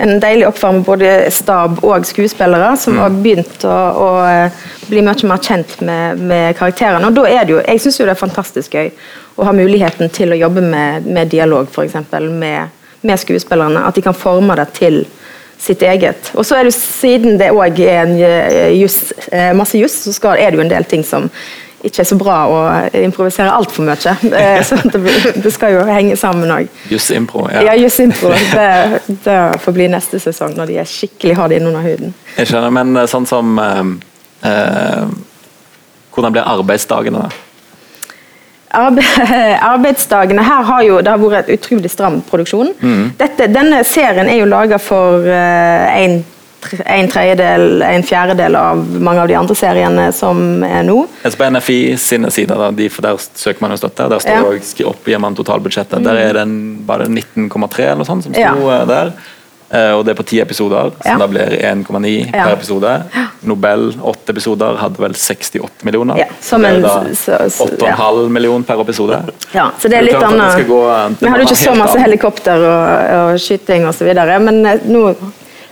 en deilig oppvarma både stab og skuespillere, som har begynt å, å eh, bli mye mer kjent med, med karakterene. Og da er det jo, Jeg syns jo det er fantastisk gøy å ha muligheten til å jobbe med, med dialog, f.eks. Med, med skuespillerne. At de kan forme det til sitt eget. Og så er det Siden det òg er en eh, masse juss, så skal, er det jo en del ting som ikke er så bra å improvisere altfor mye. Eh, Så det, skal jo henge sammen òg. Jussimpro. Ja, Ja. jussimpro. Det, det får bli neste sesong, når de er skikkelig har det innunder huden. Jeg skjønner, men eh, sånn som eh, eh, Hvordan blir arbeidsdagene, da? Arbe arbeidsdagene her har jo det har vært et utrolig stram produksjon. Mm. Dette, denne serien er jo laga for eh, en, tre- en tredjedel, en fjerdedel av mange av de andre seriene som er nå. Altså på NFI sine sider, da, de, for der søker man jo støtte. Der står Ja. Mm. også oppgir man totalbudsjettet. Der er det bare 19,3 eller noe sånt som sto Ja. eh, der. Eh, og det er på ti episoder, Ja. da blir 1,9 Ja. per episode. Nobel, åtte episoder, hadde vel 68 millioner. Ja, som en- så- så- 8,5 million per episode. Ja, så det er litt annet. Vi hadde jo ikke så masse helikopter og, og skyting osv., men eh, nå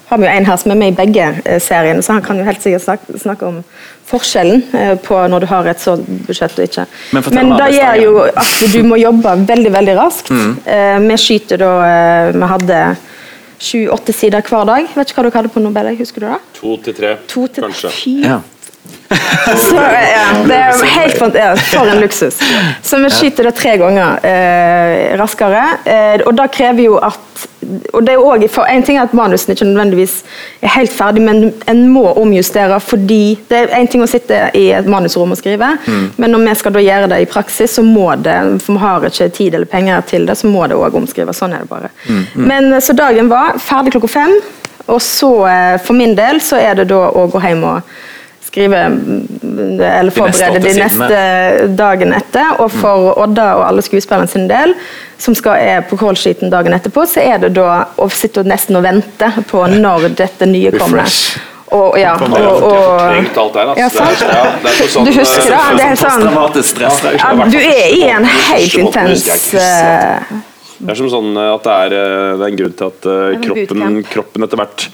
har vi jo en her som er med i begge eh, seriene, så han kan jo helt sikkert snakke, snakke om forskjellen på når du har et sånt budsjett og ikke. Men Men det gjør jo at du må jobbe veldig, veldig raskt. Mm. Vi skyter da Vi hadde sju-åtte sider hver dag. Vet ikke hva dere hadde på Nobel, husker du det? To til tre, To til kanskje. Fy Ja. Så, ja, det er helt fantastisk. For en luksus. Så vi skyter det tre ganger eh, raskere. Eh, og da krever jo at og det er jo også, En ting er at manusen ikke nødvendigvis er helt ferdig, men en må omjustere fordi Det er en ting å sitte i et manusrom og skrive, men når vi skal da gjøre det i praksis, så må det For vi har ikke tid eller penger til det, så må det òg omskrives. Sånn er det bare. Men eh, Så dagen var ferdig klokka fem, og så eh, for min del så er det da å gå hjem og skrive eller De neste forberede de neste dagen etter. Og for Odda og alle skuespillerne sin del, som skal er på kålskiten dagen etterpå, så er det da å sitte og nesten og vente på når dette nye kommer. Og, ja, og, og, Ja, altså. sant. Det ja, på sånn, Du husker det? Det er sånn det er ja. Du er i en helt intens eh, Det er som sånn eh, at det er, eh, det er en grunn til at eh, kroppen, kroppen etter hvert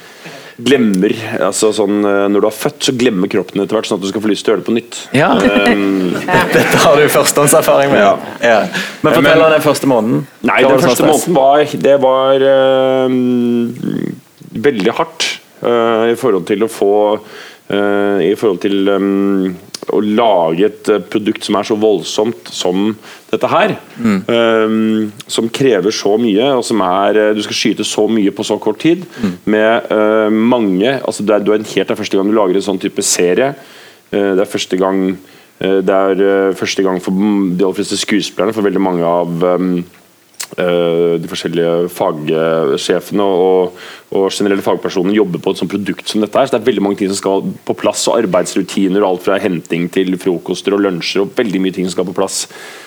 glemmer altså sånn, eh, Når du har født, så glemmer kroppen etter hvert, sånn at du skal få lyst til å gjøre det på nytt. Ja. Um, Dette har du førstehåndserfaring med. Ja. Ja. Men fortell om den første måneden. Nei, den første stress? måneden var Det var um, veldig hardt uh, i forhold til å få uh, I forhold til eh, å lage et eh, produkt som er så voldsomt som dette her. eh, som krever så mye, og som er eh, Du skal skyte så mye på så kort tid. Med uh, mange altså det er, er helt det er første gang du lager en sånn type serie. Uh, det er første gang uh, det er første gang for de aller fleste skuespillerne, for veldig mange av um, de forskjellige fagsjefene og, og generelle fagpersonene jobber på et sånt produkt som dette. her, så Det er veldig mange ting som skal på plass, og arbeidsrutiner og alt fra henting til frokoster og lunsjer. og veldig mye ting som skal på plass.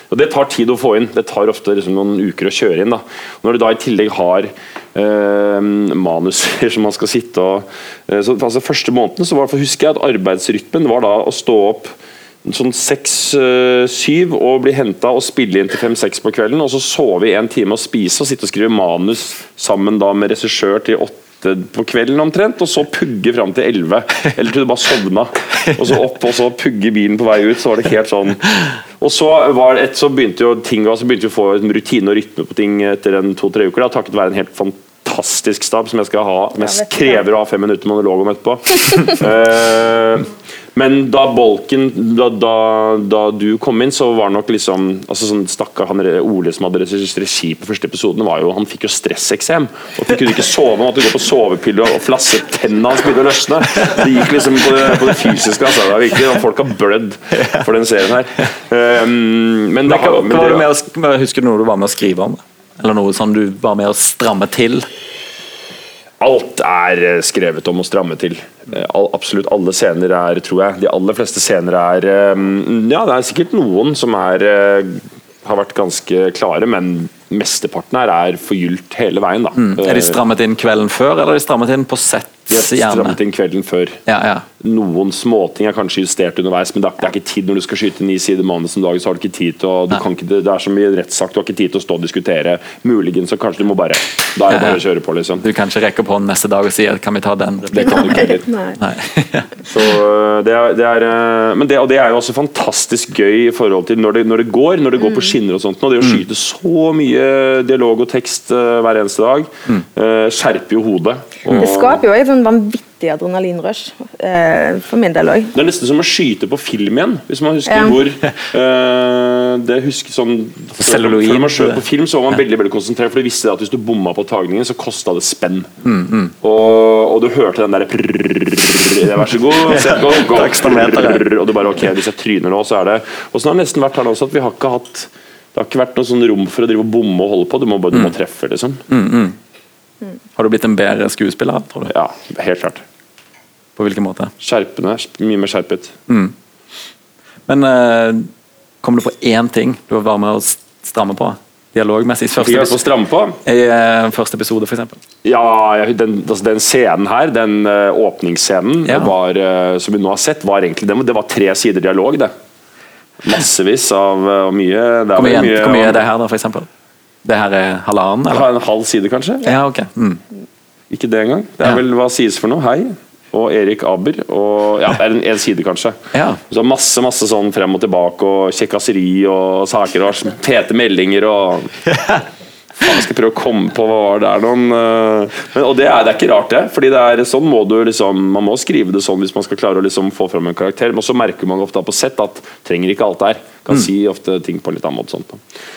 Og Det tar tid å få inn. Det tar ofte liksom noen uker å kjøre inn. da. Når du da i tillegg har eh, manuser som man skal sitte og eh, så altså Første måneden så var, husker jeg at arbeidsrytmen var da å stå opp sånn seks-syv og bli henta og spille inn til fem-seks på kvelden. Og så sove i en time og spise og sitte og skrive manus sammen da med regissør til åtte på kvelden omtrent, og så pugge fram til elleve. Eller til du bare sovna. Og så opp og så pugge bilen på vei ut. Så var det helt sånn. Og så, var det et, så begynte jo ting så begynte vi å få en rutine og rytme på ting etter en to-tre uker. Da, takket være en helt fantastisk stab som jeg skal ha Som jeg krever å ha fem minutter monolog om etterpå. Eh, Men da bolken da, da, da du kom inn, så var nok liksom altså sånn Stakkar han Ole som hadde regi på første episoden, var jo, han fikk jo stresseksem. Og Han kunne ikke sove, han måtte gå på sovepiller og flasse tennene hans begynte å løsne. Det gikk liksom på det, på det fysiske. Altså. Det var virkelig, Folk har blødd for den serien her. Um, men, Men det, hva, har- men hva var det- med å, husker du noe du var med å skrive om? Eller noe sånn du var med å stramme til? Alt er eh, skrevet om å stramme til. Eh, All, absolutt alle scener er, tror jeg De aller fleste scener er eh, Ja, det er sikkert noen som er har vært ganske klare, men mesteparten her er forgylt hele veien. da Mm. Er de strammet inn kvelden før, eller er de strammet inn på sett? De har strammet inn kvelden før. Ja, ja. Noen småting er kanskje justert underveis, men det er, det er ikke tid når du skal skyte ni sider manus om dagen. så har du ikke tid til å, du kan ikke, Det er så mye rettssak, du har ikke tid til å stå og diskutere. Muligens så kanskje du må bare Da er det bare å kjøre på, liksom. Du kan ikke rekke på neste dag og si kan vi ta den? Det kan du ikke heller. Nei. Nei. Så øh, det er, det er øh, men det, og det er jo også fantastisk gøy i forhold til når det, når det går, når det går på skinner og sånt. Og det å skyte så mye dialog og tekst øh, hver eneste dag øh, skjerper jo hodet. Og Det skaper jo en sånn vanvittig adrenalinrush, eh, for min del òg. det er nesten som å skyte på film igjen, hvis man husker Ja. hvor eh, Det husker sånn Celluloid. Før man skjøt på film, så var man veldig veldig konsentrert, for du visste at hvis du bomma på tagningen, så kosta det spenn. Mm, Og, og du hørte den derre Vær så god, sett gå, gå. Og du bare ok, hvis jeg tryner nå, så er det Og sånn har det nesten vært her nå også, at vi har ikke hatt det har ikke vært noe sånn rom for å drive og bomme og holde på. Du må bare du må treffe, liksom. Har du blitt en bedre skuespiller, tror du? Ja, helt klart. På hvilken måte? Skjerpende. Mye mer skjerpet. Men eh, kom du på én ting du var med å stramme på? Dialogmessig. Første, jeg på stramme på? I eh, første episode, f.eks. Ja, den, altså den scenen her, den uh, åpningsscenen Ja. var, uh, som vi nå har sett, var egentlig det, var tre sider dialog. det Massevis av uh, mye Hvor mye, mye, mye er det her, da, f.eks.? Det her er halvannen, eller? En halv side, kanskje? Ja, ok. Mm. Ikke det engang. Det er Ja. vel hva sies for noe. Hei. Og Erik Aber. Og, ja, det er en, en side, kanskje. Ja. Så masse masse sånn frem og tilbake, og kjekkaseri og saker og tete meldinger og jeg skal prøve å komme på hva var det er noen eh, men, Og det er, det er ikke rart, det. Fordi det er sånn må du liksom Man må skrive det sånn hvis man skal klare å liksom få fram en karakter. Men så merker man ofte på sett at trenger ikke alt der. Kan Mm. si ofte ting på en litt annen måte. Sånt.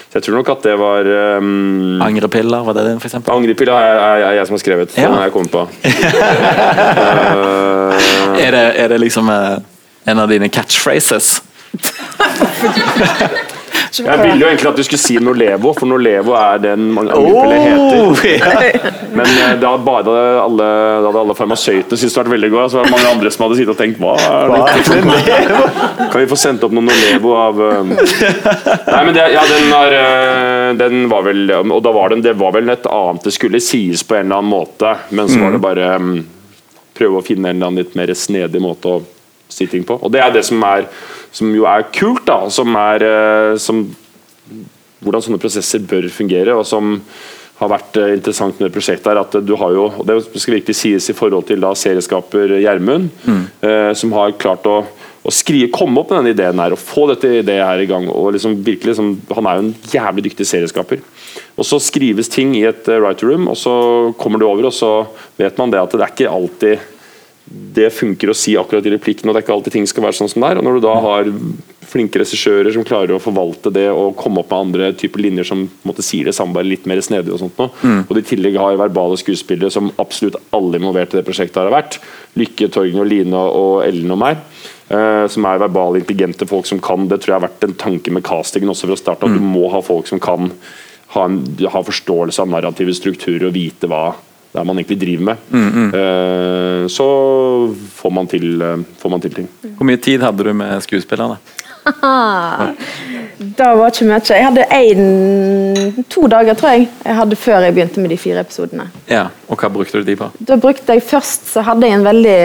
Så jeg tror nok at det var um, Angrepiller, var det den, f.eks.? Angrepiller er, er, er jeg som har skrevet. Ja. Den har jeg kommet på. uh, Er det, er det liksom uh, en av dine catchphrases? jeg ville jo egentlig at du skulle si Norlevo, for Norlevo er den mange oh, heter. Men eh, da hadde alle, da hadde alle farmasøytene syntes det var veldig godt, så var det mange andre som hadde sittet og tenkt Hva er det? Kan vi få sendt opp noen Norlevo av um... Nei, men det, ja, den, har, eh, den var vel Og da var den, det var vel et annet det skulle sies på en eller annen måte, men så var det bare um, prøve å finne en eller annen litt mer snedig måte å si ting på. Og det er det som er som jo er kult, da. Som er eh, som, Hvordan sånne prosesser bør fungere, og som har vært eh, interessant med prosjektet. er at du har jo, og Det skal virkelig sies i forhold til da serieskaper Gjermund, eh, som har klart å, å skrive, komme opp med denne ideen her og få dette ideen her i gang. og liksom virkelig liksom, Han er jo en jævlig dyktig serieskaper. Og Så skrives ting i et uh, writer room, og så kommer det over, og så vet man det at det er ikke alltid det funker å si akkurat i replikken, og det er ikke alltid ting skal være sånn som det er. Og når du da har flinke regissører som klarer å forvalte det og komme opp med andre typer linjer som måtte si måte, sier det samme, bare litt mer snedig og sånt nå, og de i tillegg har verbale skuespillere som absolutt alle involverte i det prosjektet har vært, Lykke, Torgen og Line og Ellen og meg, eh, som er verbale, intelligente folk som kan. Det tror jeg har vært en tanke med castingen også fra start, at du må ha folk som kan ha, en, ha forståelse av narrative strukturer og vite hva det er man egentlig driver med. Eh, så får man, til, eh, får man til ting. Hvor mye tid hadde du med skuespillerne? da var ikke mye. Jeg hadde en, to dager, tror jeg, jeg hadde før jeg begynte med de fire episodene. Ja, Og hva brukte du de på? Da brukte jeg først så hadde jeg en veldig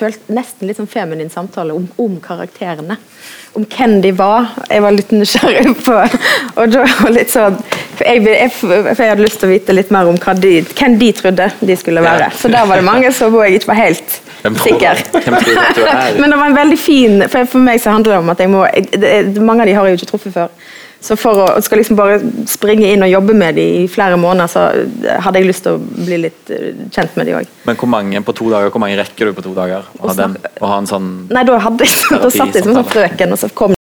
følt, Nesten litt sånn feminin samtale om, om karakterene. Om hvem de var. Jeg var litt nysgjerrig på Og da var litt sånn jeg, jeg, for jeg hadde lyst til å vite litt mer om de, hvem de trodde de skulle være. Så der var det mange som jeg ikke var helt sikker. er? Men det var en veldig fin For, for meg så handler det om at jeg må det, Mange av de har jeg jo ikke truffet før. Så for å skal liksom bare springe inn og jobbe med de i flere måneder, så hadde jeg lyst til å bli litt eh, kjent med de òg. Men hvor mange på to dager, hvor mange rekker du på to dager? Å ha, en sånn Nei, da hadde jeg da satt jeg som en sånn frøken, og så kom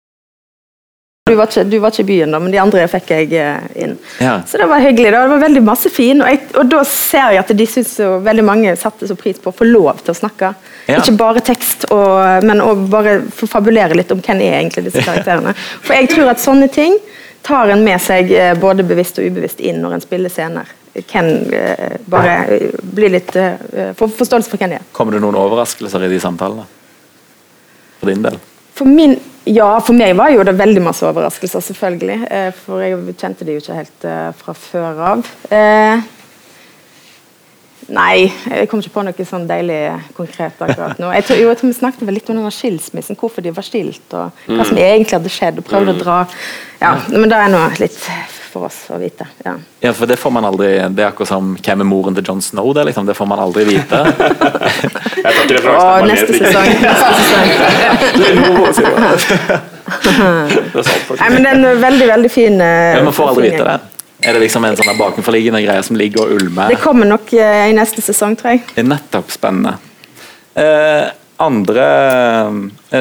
du var, ikke, du var ikke i byen, da, men de andre fikk jeg eh, inn. Ja. Så det var hyggelig. da. Det var veldig masse fin, og, jeg, og da ser jeg at de synes veldig mange satte så pris på å få lov til å snakke. Ja. Ikke bare tekst, og, men å bare få fabulere litt om hvem er egentlig disse karakterene. For jeg tror at sånne ting tar en med seg eh, både bevisst og ubevisst inn når en spiller scener. Hvem eh, bare bli litt Får forståelse for hvem de er. Kommer det noen overraskelser i de samtalene? For din del? For min, ja, for meg var jo det veldig masse overraskelser, selvfølgelig. Eh, for jeg kjente det jo ikke helt eh, fra før av. Eh, nei, jeg kom ikke på noe sånn deilig konkret akkurat nå. Jeg tror, jo, jeg tror vi snakket vel litt om denne skilsmissen, hvorfor de var skilt, og hva som egentlig hadde skjedd. og prøvde å dra Ja, men det er nå litt for oss å vite. ja. Ja, for det får man aldri Det er akkurat som hvem er moren til John Snow? Det, liksom. det får man aldri vite. Jeg tar ikke det bare neste sesong. Neste sesong. Nei, men det er en veldig, veldig fin Uh, ja, man får aldri vite det. Er det liksom en sånn bakenforliggende greie som ligger og ulmer? Det kommer nok uh, i neste sesong, tror jeg. Det er nettopp spennende. Uh, andre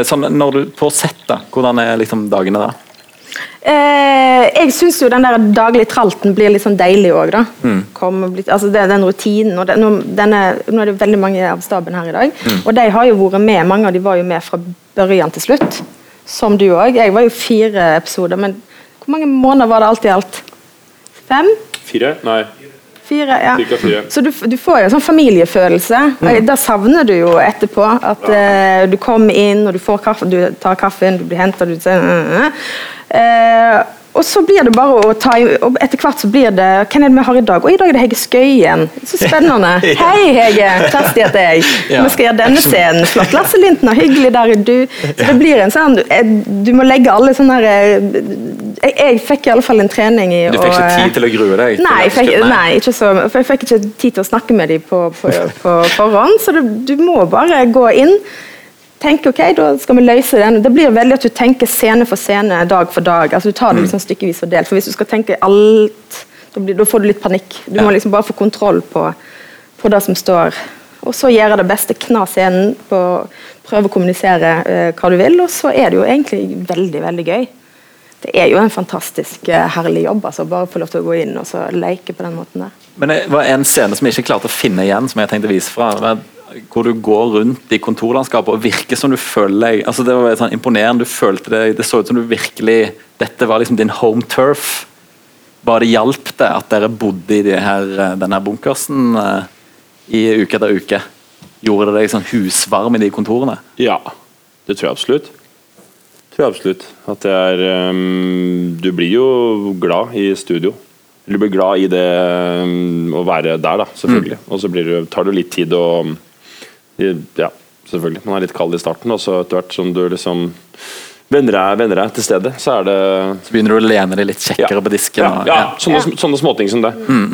sånn, Når du på sett, da, hvordan er liksom dagene da? Eh, jeg syns jo den der daglige tralten blir litt sånn deilig òg, da. Kom, altså det, den rutinen og den, nå, denne, nå er det veldig mange av staben her i dag, og de har jo vært med. Mange av de var jo med fra børjan til slutt. Som du òg. Jeg var jo fire episoder, men hvor mange måneder var det alt i alt? Fem? Fire? Nei. Fire, ja. Fire. Så du, du får jo en sånn familiefølelse. Mm. Da savner du jo etterpå at eh, du kommer inn, og du får kaffe, du tar kaffen, du blir henta, du uh, øh. Og så blir det bare å ta og Etter hvert så blir det Hvem er det vi har i dag? Og i dag er det Hege Skøyen. Så spennende. Hei, Hege! Kjersti heter jeg. Ja. Vi skal gjøre denne scenen. Flott. Lasse Linten er hyggelig der er du. Så det blir en sånn eh, Du må legge alle sånne her eh, jeg, jeg fikk i alle fall en trening i Du fikk ikke eh, tid til å grue deg? Nei, jeg fikk, nei, ikke så, for jeg fikk ikke tid til å snakke med dem på, på, på forhånd. Så det, du må bare gå inn. Tenke ok, da skal vi løse den. Det blir veldig at du tenker scene for scene, dag for dag. altså Du tar Mm. det liksom stykkevis og delt. For hvis du skal tenke alt, da, blir, da får du litt panikk. Du må liksom bare få kontroll på, på det som står. Og så gjøre det beste, kna scenen, på, prøve å kommunisere eh, hva du vil. Og så er det jo egentlig veldig, veldig gøy. Det er jo en fantastisk eh, herlig jobb, altså. Bare få lov til å gå inn og så leke på den måten der. Men det var en scene som jeg ikke klarte å finne igjen, som jeg tenkte å vise fra. Hvor du går rundt i kontorlandskapet og virker som du føler deg altså Det var sånn imponerende. Du følte det Det så ut som du virkelig Dette var liksom din home turf. Bare det hjalp det at dere bodde i de her, denne bunkersen eh, i uke etter uke? Gjorde det deg sånn husvarm i de kontorene? Ja, det tror jeg absolutt. Tror jeg absolutt. At det er um, Du blir jo glad i studio. Du blir glad i det um, å være der, da, selvfølgelig. Og så blir du, tar det litt tid å Ja, selvfølgelig. Man er litt kald i starten, og så etter hvert som du liksom venner deg, venner deg til stedet, så er det Så begynner du å lene deg litt kjekkere på disken? ja, og- ja, sånne, sånne småting som det.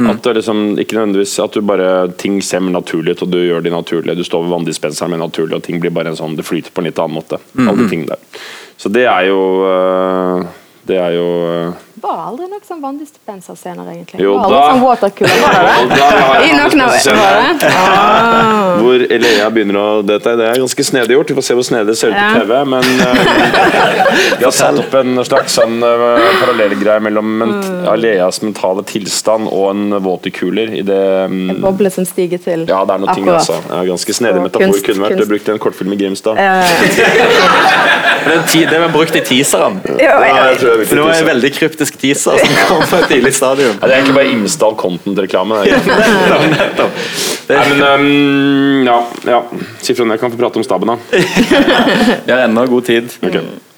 At det liksom, ikke nødvendigvis at du bare ting ser naturlig ut, og du gjør det naturlig. Du står ved vanndispenseren med naturlig, og ting blir bare en sånn, det flyter på en litt annen måte. Alle ting tingene der. Så det er jo øh, Det er jo øh, Var aldri noe sånn vanndispenserscener, egentlig? Jo var da. sånn watercooler, det det? vi I noen av en det? Ah. Hvor Elea begynner å Dette det er ganske snedig gjort, vi får se hvor snedig det ser ut på TV. Men øh, vi har satt opp en slags sånn uh, parallellgreie mellom ment Aleas mentale tilstand og en watercooler i det En um, boble som stiger til. Ja, det er noe ting, altså. Ja, ganske snedig metafor. kunst- Kunne vært kunst. brukt i en kortfilm i Grimstad. Det er ti- det var brukt i teaseren. Ja, jeg, jeg jeg For det var en veldig kryptisk teaser som kom på et tidlig stadium. Ja, det er egentlig bare Imsdal content-reklame. men um, ja, ja. Si fra når jeg kan få prate om staben, da. Vi har ennå god tid.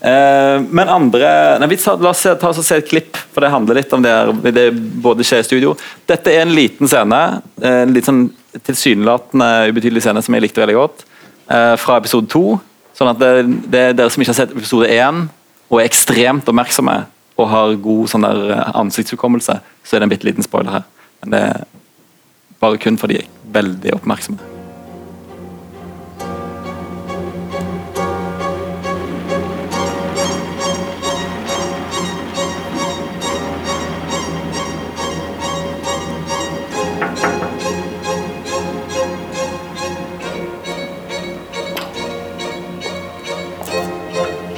Eh, men andre nei, vi tar, La oss se, ta oss og se et klipp, for det handler litt om det, her, det både skjer i studio. Dette er en liten scene, eh, en litt sånn tilsynelatende ubetydelig scene som jeg likte veldig godt, Uh, fra episode to. Sånn at det, det er dere som ikke har sett episode én og er ekstremt oppmerksomme, og har god sånn der eh, ansiktshukommelse, så er det en bitte liten spoiler her. Men det er bare kun fordi jeg er veldig oppmerksomme.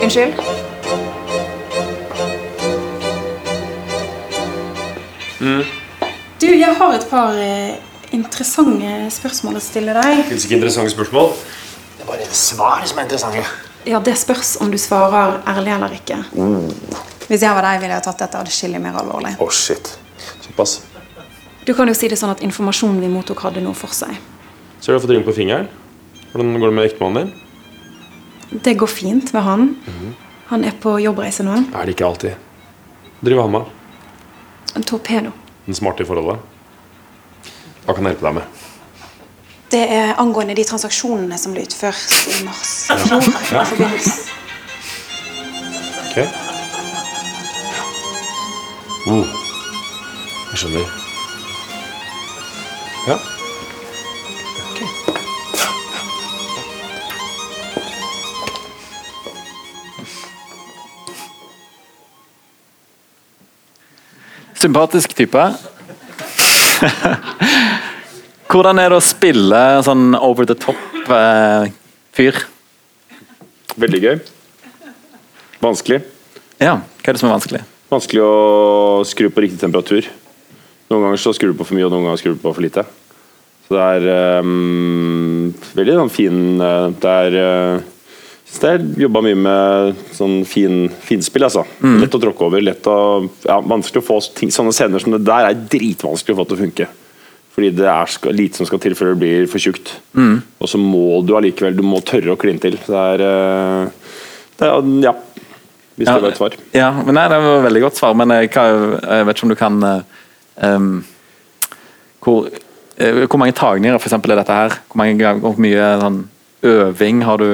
Unnskyld? Du, jeg har et par eh, interessante spørsmål å stille deg. Fins ikke interessante spørsmål. Det er bare svar som er interessante. Ja, Det spørs om du svarer ærlig eller ikke. Hvis jeg var deg, ville jeg tatt dette adskillig mer alvorlig. Oh, shit. Såpass. Du kan jo si det sånn at informasjonen vi mottok, hadde noe for seg. Så har du fått ring på fingeren. Hvordan går det med ektemannen din? Det går fint med han. Han er på jobbreise nå. Er det ikke alltid. Driver han med? En torpedo. Den smarte i forholdet? Hva kan jeg hjelpe deg med? Det er angående de transaksjonene som ble utført i mars. Ja. i fjor, Ja. i forbindelse- Ok. Oh. Jeg skjønner. Ja. Sympatisk type. Hvordan er det å spille sånn over the top-fyr? Veldig gøy. Vanskelig. Ja, hva er det som er vanskelig? Vanskelig å skru på riktig temperatur. Noen ganger så skrur du på for mye, og noen ganger skrur du på for lite. Så det er um, veldig sånn fin eh, Det er uh, det er jobba mye med sånn fin, finspill, altså. Mm. Lett å tråkke over. lett å, ja, Vanskelig å få ting, sånne scener som det der er dritvanskelig å få til å funke. Fordi det er skal, lite som skal til før det blir for tjukt. Mm. Og så må du allikevel du må tørre å kline til. Det er, eh, det er Ja. Hvis det var et svar. Ja, men nei, Det var et veldig godt svar, men jeg, kan, jeg vet ikke om du kan um, hvor, eh, hvor mange tagninger for eksempel, er dette her? Hvor, mange, hvor mye sånn, øving har du?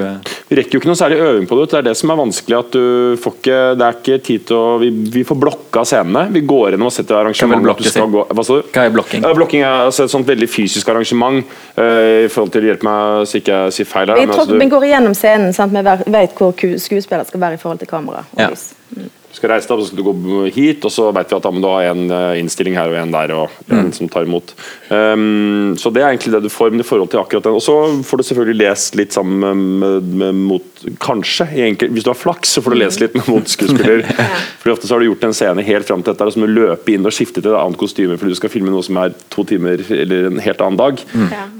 Vi rekker jo ikke noe særlig øving på det. Det er det som er vanskelig. at du får ikke, Det er ikke tid til å Vi, vi får blokka scenene. Vi går gjennom og setter arrangement. Hva du skal gå, hva sa du? Hva er blokking? Ja, blokking er altså et sånt veldig fysisk arrangement. Uh, I forhold til Hjelp meg så ikke jeg sier feil her. Vi, men altså, du- vi går igjennom scenen, sant? vi vet hvor ku- skuespiller skal være i forhold til kamera. og Ja. lys. Du skal reise deg så skal du gå hit, og så vet vi at ja, men du har en eh, innstilling her og en der, og en Mm. som tar imot. Um, så det er egentlig det du får, men i forhold til akkurat den. Og så får du selvfølgelig lest litt sammen med, med, med mot Kanskje, i enkel, hvis du har flaks, så får du lest litt med motskuespiller. For ofte så har du gjort en scene helt fram til dette, og så må du løpe inn og skifte til et annet kostyme fordi du skal filme noe som er to timer eller en helt annen dag.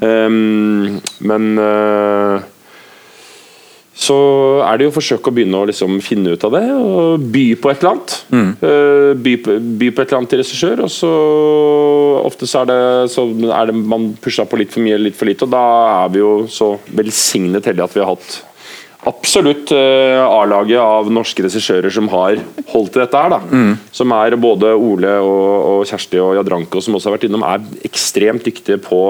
Um, men eh, så er det jo å forsøke å begynne å liksom finne ut av det og by på et eller annet. Eh, by, på, by på et eller annet til regissør, og så ofte så er det, så er det man pusha på litt for mye eller litt for lite, og da er vi jo så velsignet heldige at vi har hatt absolutt uh, A-laget av norske regissører som har holdt til dette her. da Som er både Ole og, og Kjersti og Jadranko, som også har vært innom, er ekstremt dyktige på,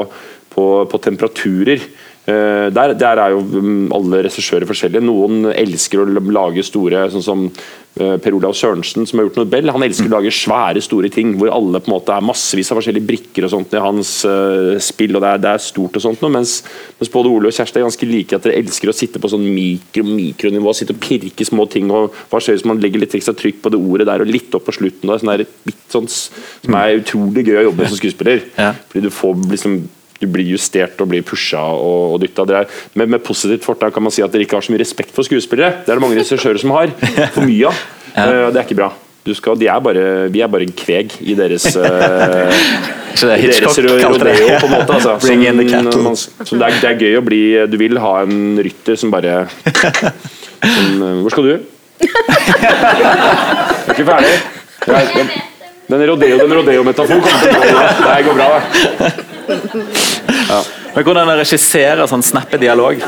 på, på temperaturer. Eh, der, der er jo mm, alle regissører forskjellige. Noen elsker å lage store, sånn som eh, Per Olav Sørensen, som har gjort Nobel. Han elsker å lage svære, store ting hvor alle på en måte er massevis av forskjellige brikker og sånt i hans uh, spill. og Det er, det er stort og sånt noe, mens, mens både Ole og Kjersti er ganske like at dere elsker å sitte på sånn mikro, mikronivå, sitte og pirke små ting. og Hva skjer hvis man legger litt ekstra trykk på det ordet der og litt opp på slutten? Da, sånn der, litt sånn, som er utrolig gøy å jobbe med som skuespiller. Fordi du får liksom du blir justert og blir pusha og, og dytta. Er- Med, med positivt fortegn kan man si at dere ikke har så mye respekt for skuespillere. Det er det mange regissører som har. For mye av. Eh, Det er ikke bra. Du skal, er bare, vi er bare en kveg i deres uh, Så det Hitchcock kalte det. rodeo, på en måte. Altså, Bring in the cattle. som det, er, det er gøy å bli Du vil ha en rytter som bare som, eh, Hvor skal du? Du er ikke ferdig. Den, den rodeo, den rodeo-metaforen kommer til å gå bra. Det går bra. det. Ja. Men Hvordan regissere sånn snappe dialog?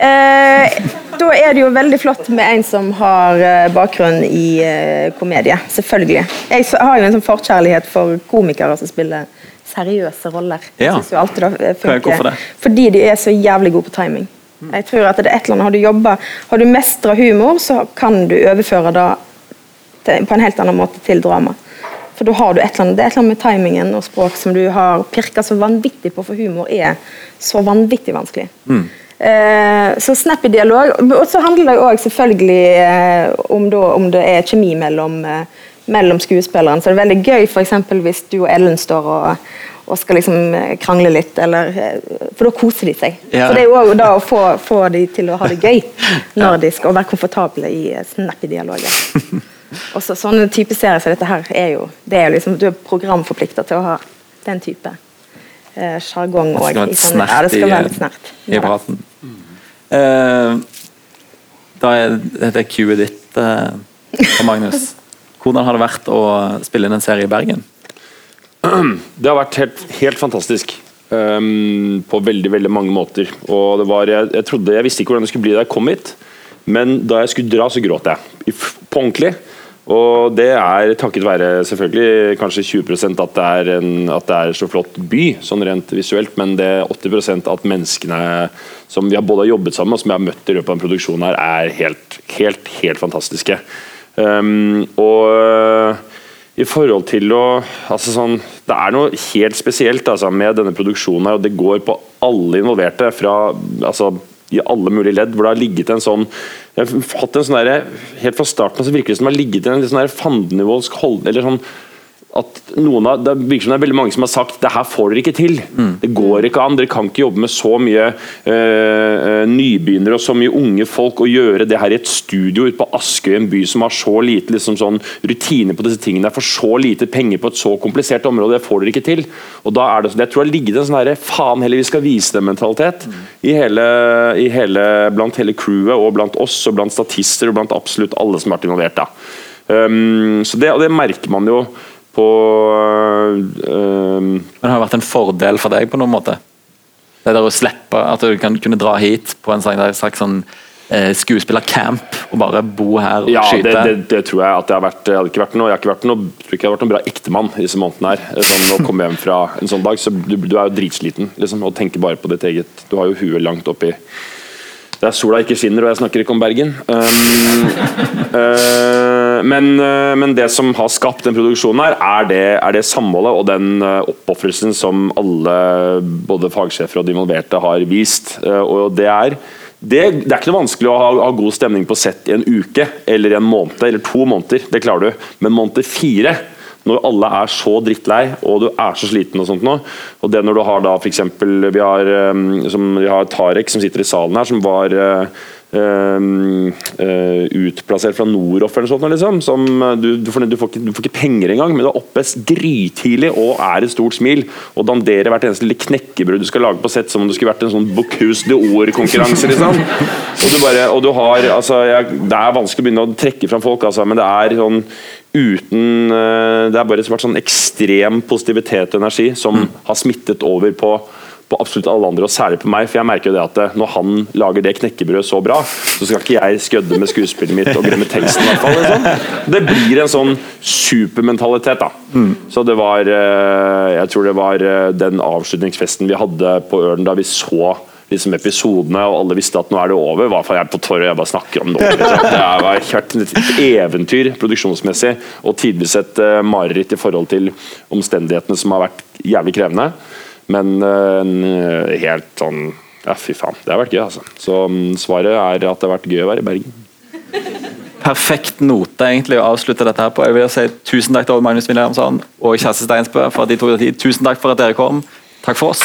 Eh, da er det jo veldig flott med en som har eh, bakgrunn i eh, komedie. Selvfølgelig. Jeg har jo en sånn forkjærlighet for komikere som spiller seriøse roller. Jeg synes jo alltid det funker. hvorfor det? Fordi de er så jævlig gode på timing. Jeg tror at det er et eller annet, Har du jobba, har du mestra humor, så kan du overføre det til, på en helt annen måte til drama. For da har du et eller annet, Det er et eller annet med timingen og språk som du har pirka så vanvittig på, for humor er så vanvittig vanskelig. Eh, så snappy dialog. Og så handler det også selvfølgelig eh, om, da, om det er kjemi mellom, eh, mellom skuespillerne. Så det er veldig gøy for hvis du og Ellen står og, og skal liksom eh, krangle litt, eller eh, For da koser de seg. Ja. Så det er jo også da å få, få de til å ha det gøy når de skal være komfortable i eh, snappy dialoger. Og så, sånne type serier som dette her er jo det er jo liksom, Du er programforplikta til å ha den type eh, sjargong Det skal òg. være litt snert, Ja, det skal være litt snert. i praten. Eh, da er dette cuet ditt, for Magnus. Hvordan har det vært å spille inn en serie i Bergen? Det har vært helt, helt fantastisk. Um, på veldig veldig mange måter. Og det var, jeg, jeg trodde, jeg visste ikke hvordan det skulle bli da jeg kom hit, men da jeg skulle dra, så gråt jeg. I På ordentlig. Og det er takket være selvfølgelig kanskje 20% at det er en at det er så flott by, sånn rent visuelt, men det er 80% at menneskene som vi har både jobbet sammen og som jeg har møtt i løpet av en produksjonen, her, er helt, helt, helt fantastiske. Um, og i forhold til å altså sånn, Det er noe helt spesielt altså, med denne produksjonen, her, og det går på alle involverte. fra altså, i alle mulige ledd, hvor det har ligget en sånn jeg har hatt en sånn Helt fra starten så virker det som det har ligget en litt sånn der fandenivoldsk hold... eller sånn at noen av, Det virker som det er veldig mange som har sagt det her får dere ikke til. Det går ikke an. Dere kan ikke jobbe med så mye eh, nybegynnere og så mye unge folk og gjøre det her i et studio ute på Askøy, en by som har så lite liksom sånn, rutine på disse tingene. For så lite penger på et så komplisert område. Det får dere ikke til. Og da er det, Jeg tror det har ligget en sånn herre faen heller vi skal vise i hele, blant hele crewet og blant oss og blant statister og blant absolutt alle som har vært involvert. Um, så det, og det merker man jo på um, Men det har vært en fordel for deg på noen måte? Det der å slippe At du kan kunne dra hit på en slags, slags sånn eh, skuespillercamp og bare bo her og Ja, skyte? det, det, det tror jeg at jeg har vært. Jeg hadde ikke vært noe, jeg har ikke vært noe, tror ikke jeg har vært noen bra ektemann i disse månedene her. Sånn, å komme hjem fra en sånn dag, så du, du er jo dritsliten liksom, og tenker bare på ditt eget. Du har jo huet langt oppi der sola ikke skinner, og jeg snakker ikke om Bergen. Um, uh, men, uh, men det som har skapt den produksjonen her, er det, er det samholdet og den uh, oppofrelsen som alle, både fagsjefer og de involverte, har vist. Og det er det, det er ikke noe vanskelig å ha, ha god stemning på sett i en uke eller en måned eller to måneder. Det klarer du. Men måned fire, når alle er så drittlei og du er så sliten og sånt nå, og det når du har da eksempel, vi som, vi har Tarek som sitter i salen her, som var uh, uh, utplassert fra Noroff eller sånt, liksom, som uh, du, du, får, du, får ikke, du får ikke penger engang, men du er oppe grytidlig og er et stort smil og danderer hvert eneste lille knekkebrød du skal lage på sett som om det skulle vært en sånn Bocuse de Or-konkurranse. Liksom. Og du bare, og du har, altså, jeg, det er vanskelig å begynne å trekke fram folk, altså, men det er sånn uten eh, Det er bare vært sånn ekstrem positivitet og energi som har smittet over på på absolutt alle andre, og særlig på meg. For jeg merker jo det at eh, når han lager det knekkebrødet så bra, så skal ikke jeg skødde med skuespillet mitt og glemme teksten. i hvert fall, liksom. Det blir en sånn supermentalitet, da. Så det var eh, Jeg tror det var den avslutningsfesten vi hadde på Ørn da vi så liksom episodene, og alle visste at nå er det over. Hva faen jeg er på torget jeg bare snakker om det. Liksom. Det har vært et eventyr produksjonsmessig, og tidvis et uh, mareritt i forhold til omstendighetene som har vært jævlig krevende. Men uh, helt sånn Ja, fy faen. Det har vært gøy, altså. Så um, svaret er at det har vært gøy å være i Bergen. Perfekt note egentlig å avslutte dette her på. Jeg vil si Tusen takk til Magnus Williamson og Kjersti Steinsbø for at de tok deg tid. Tusen takk for at dere kom. Takk for oss.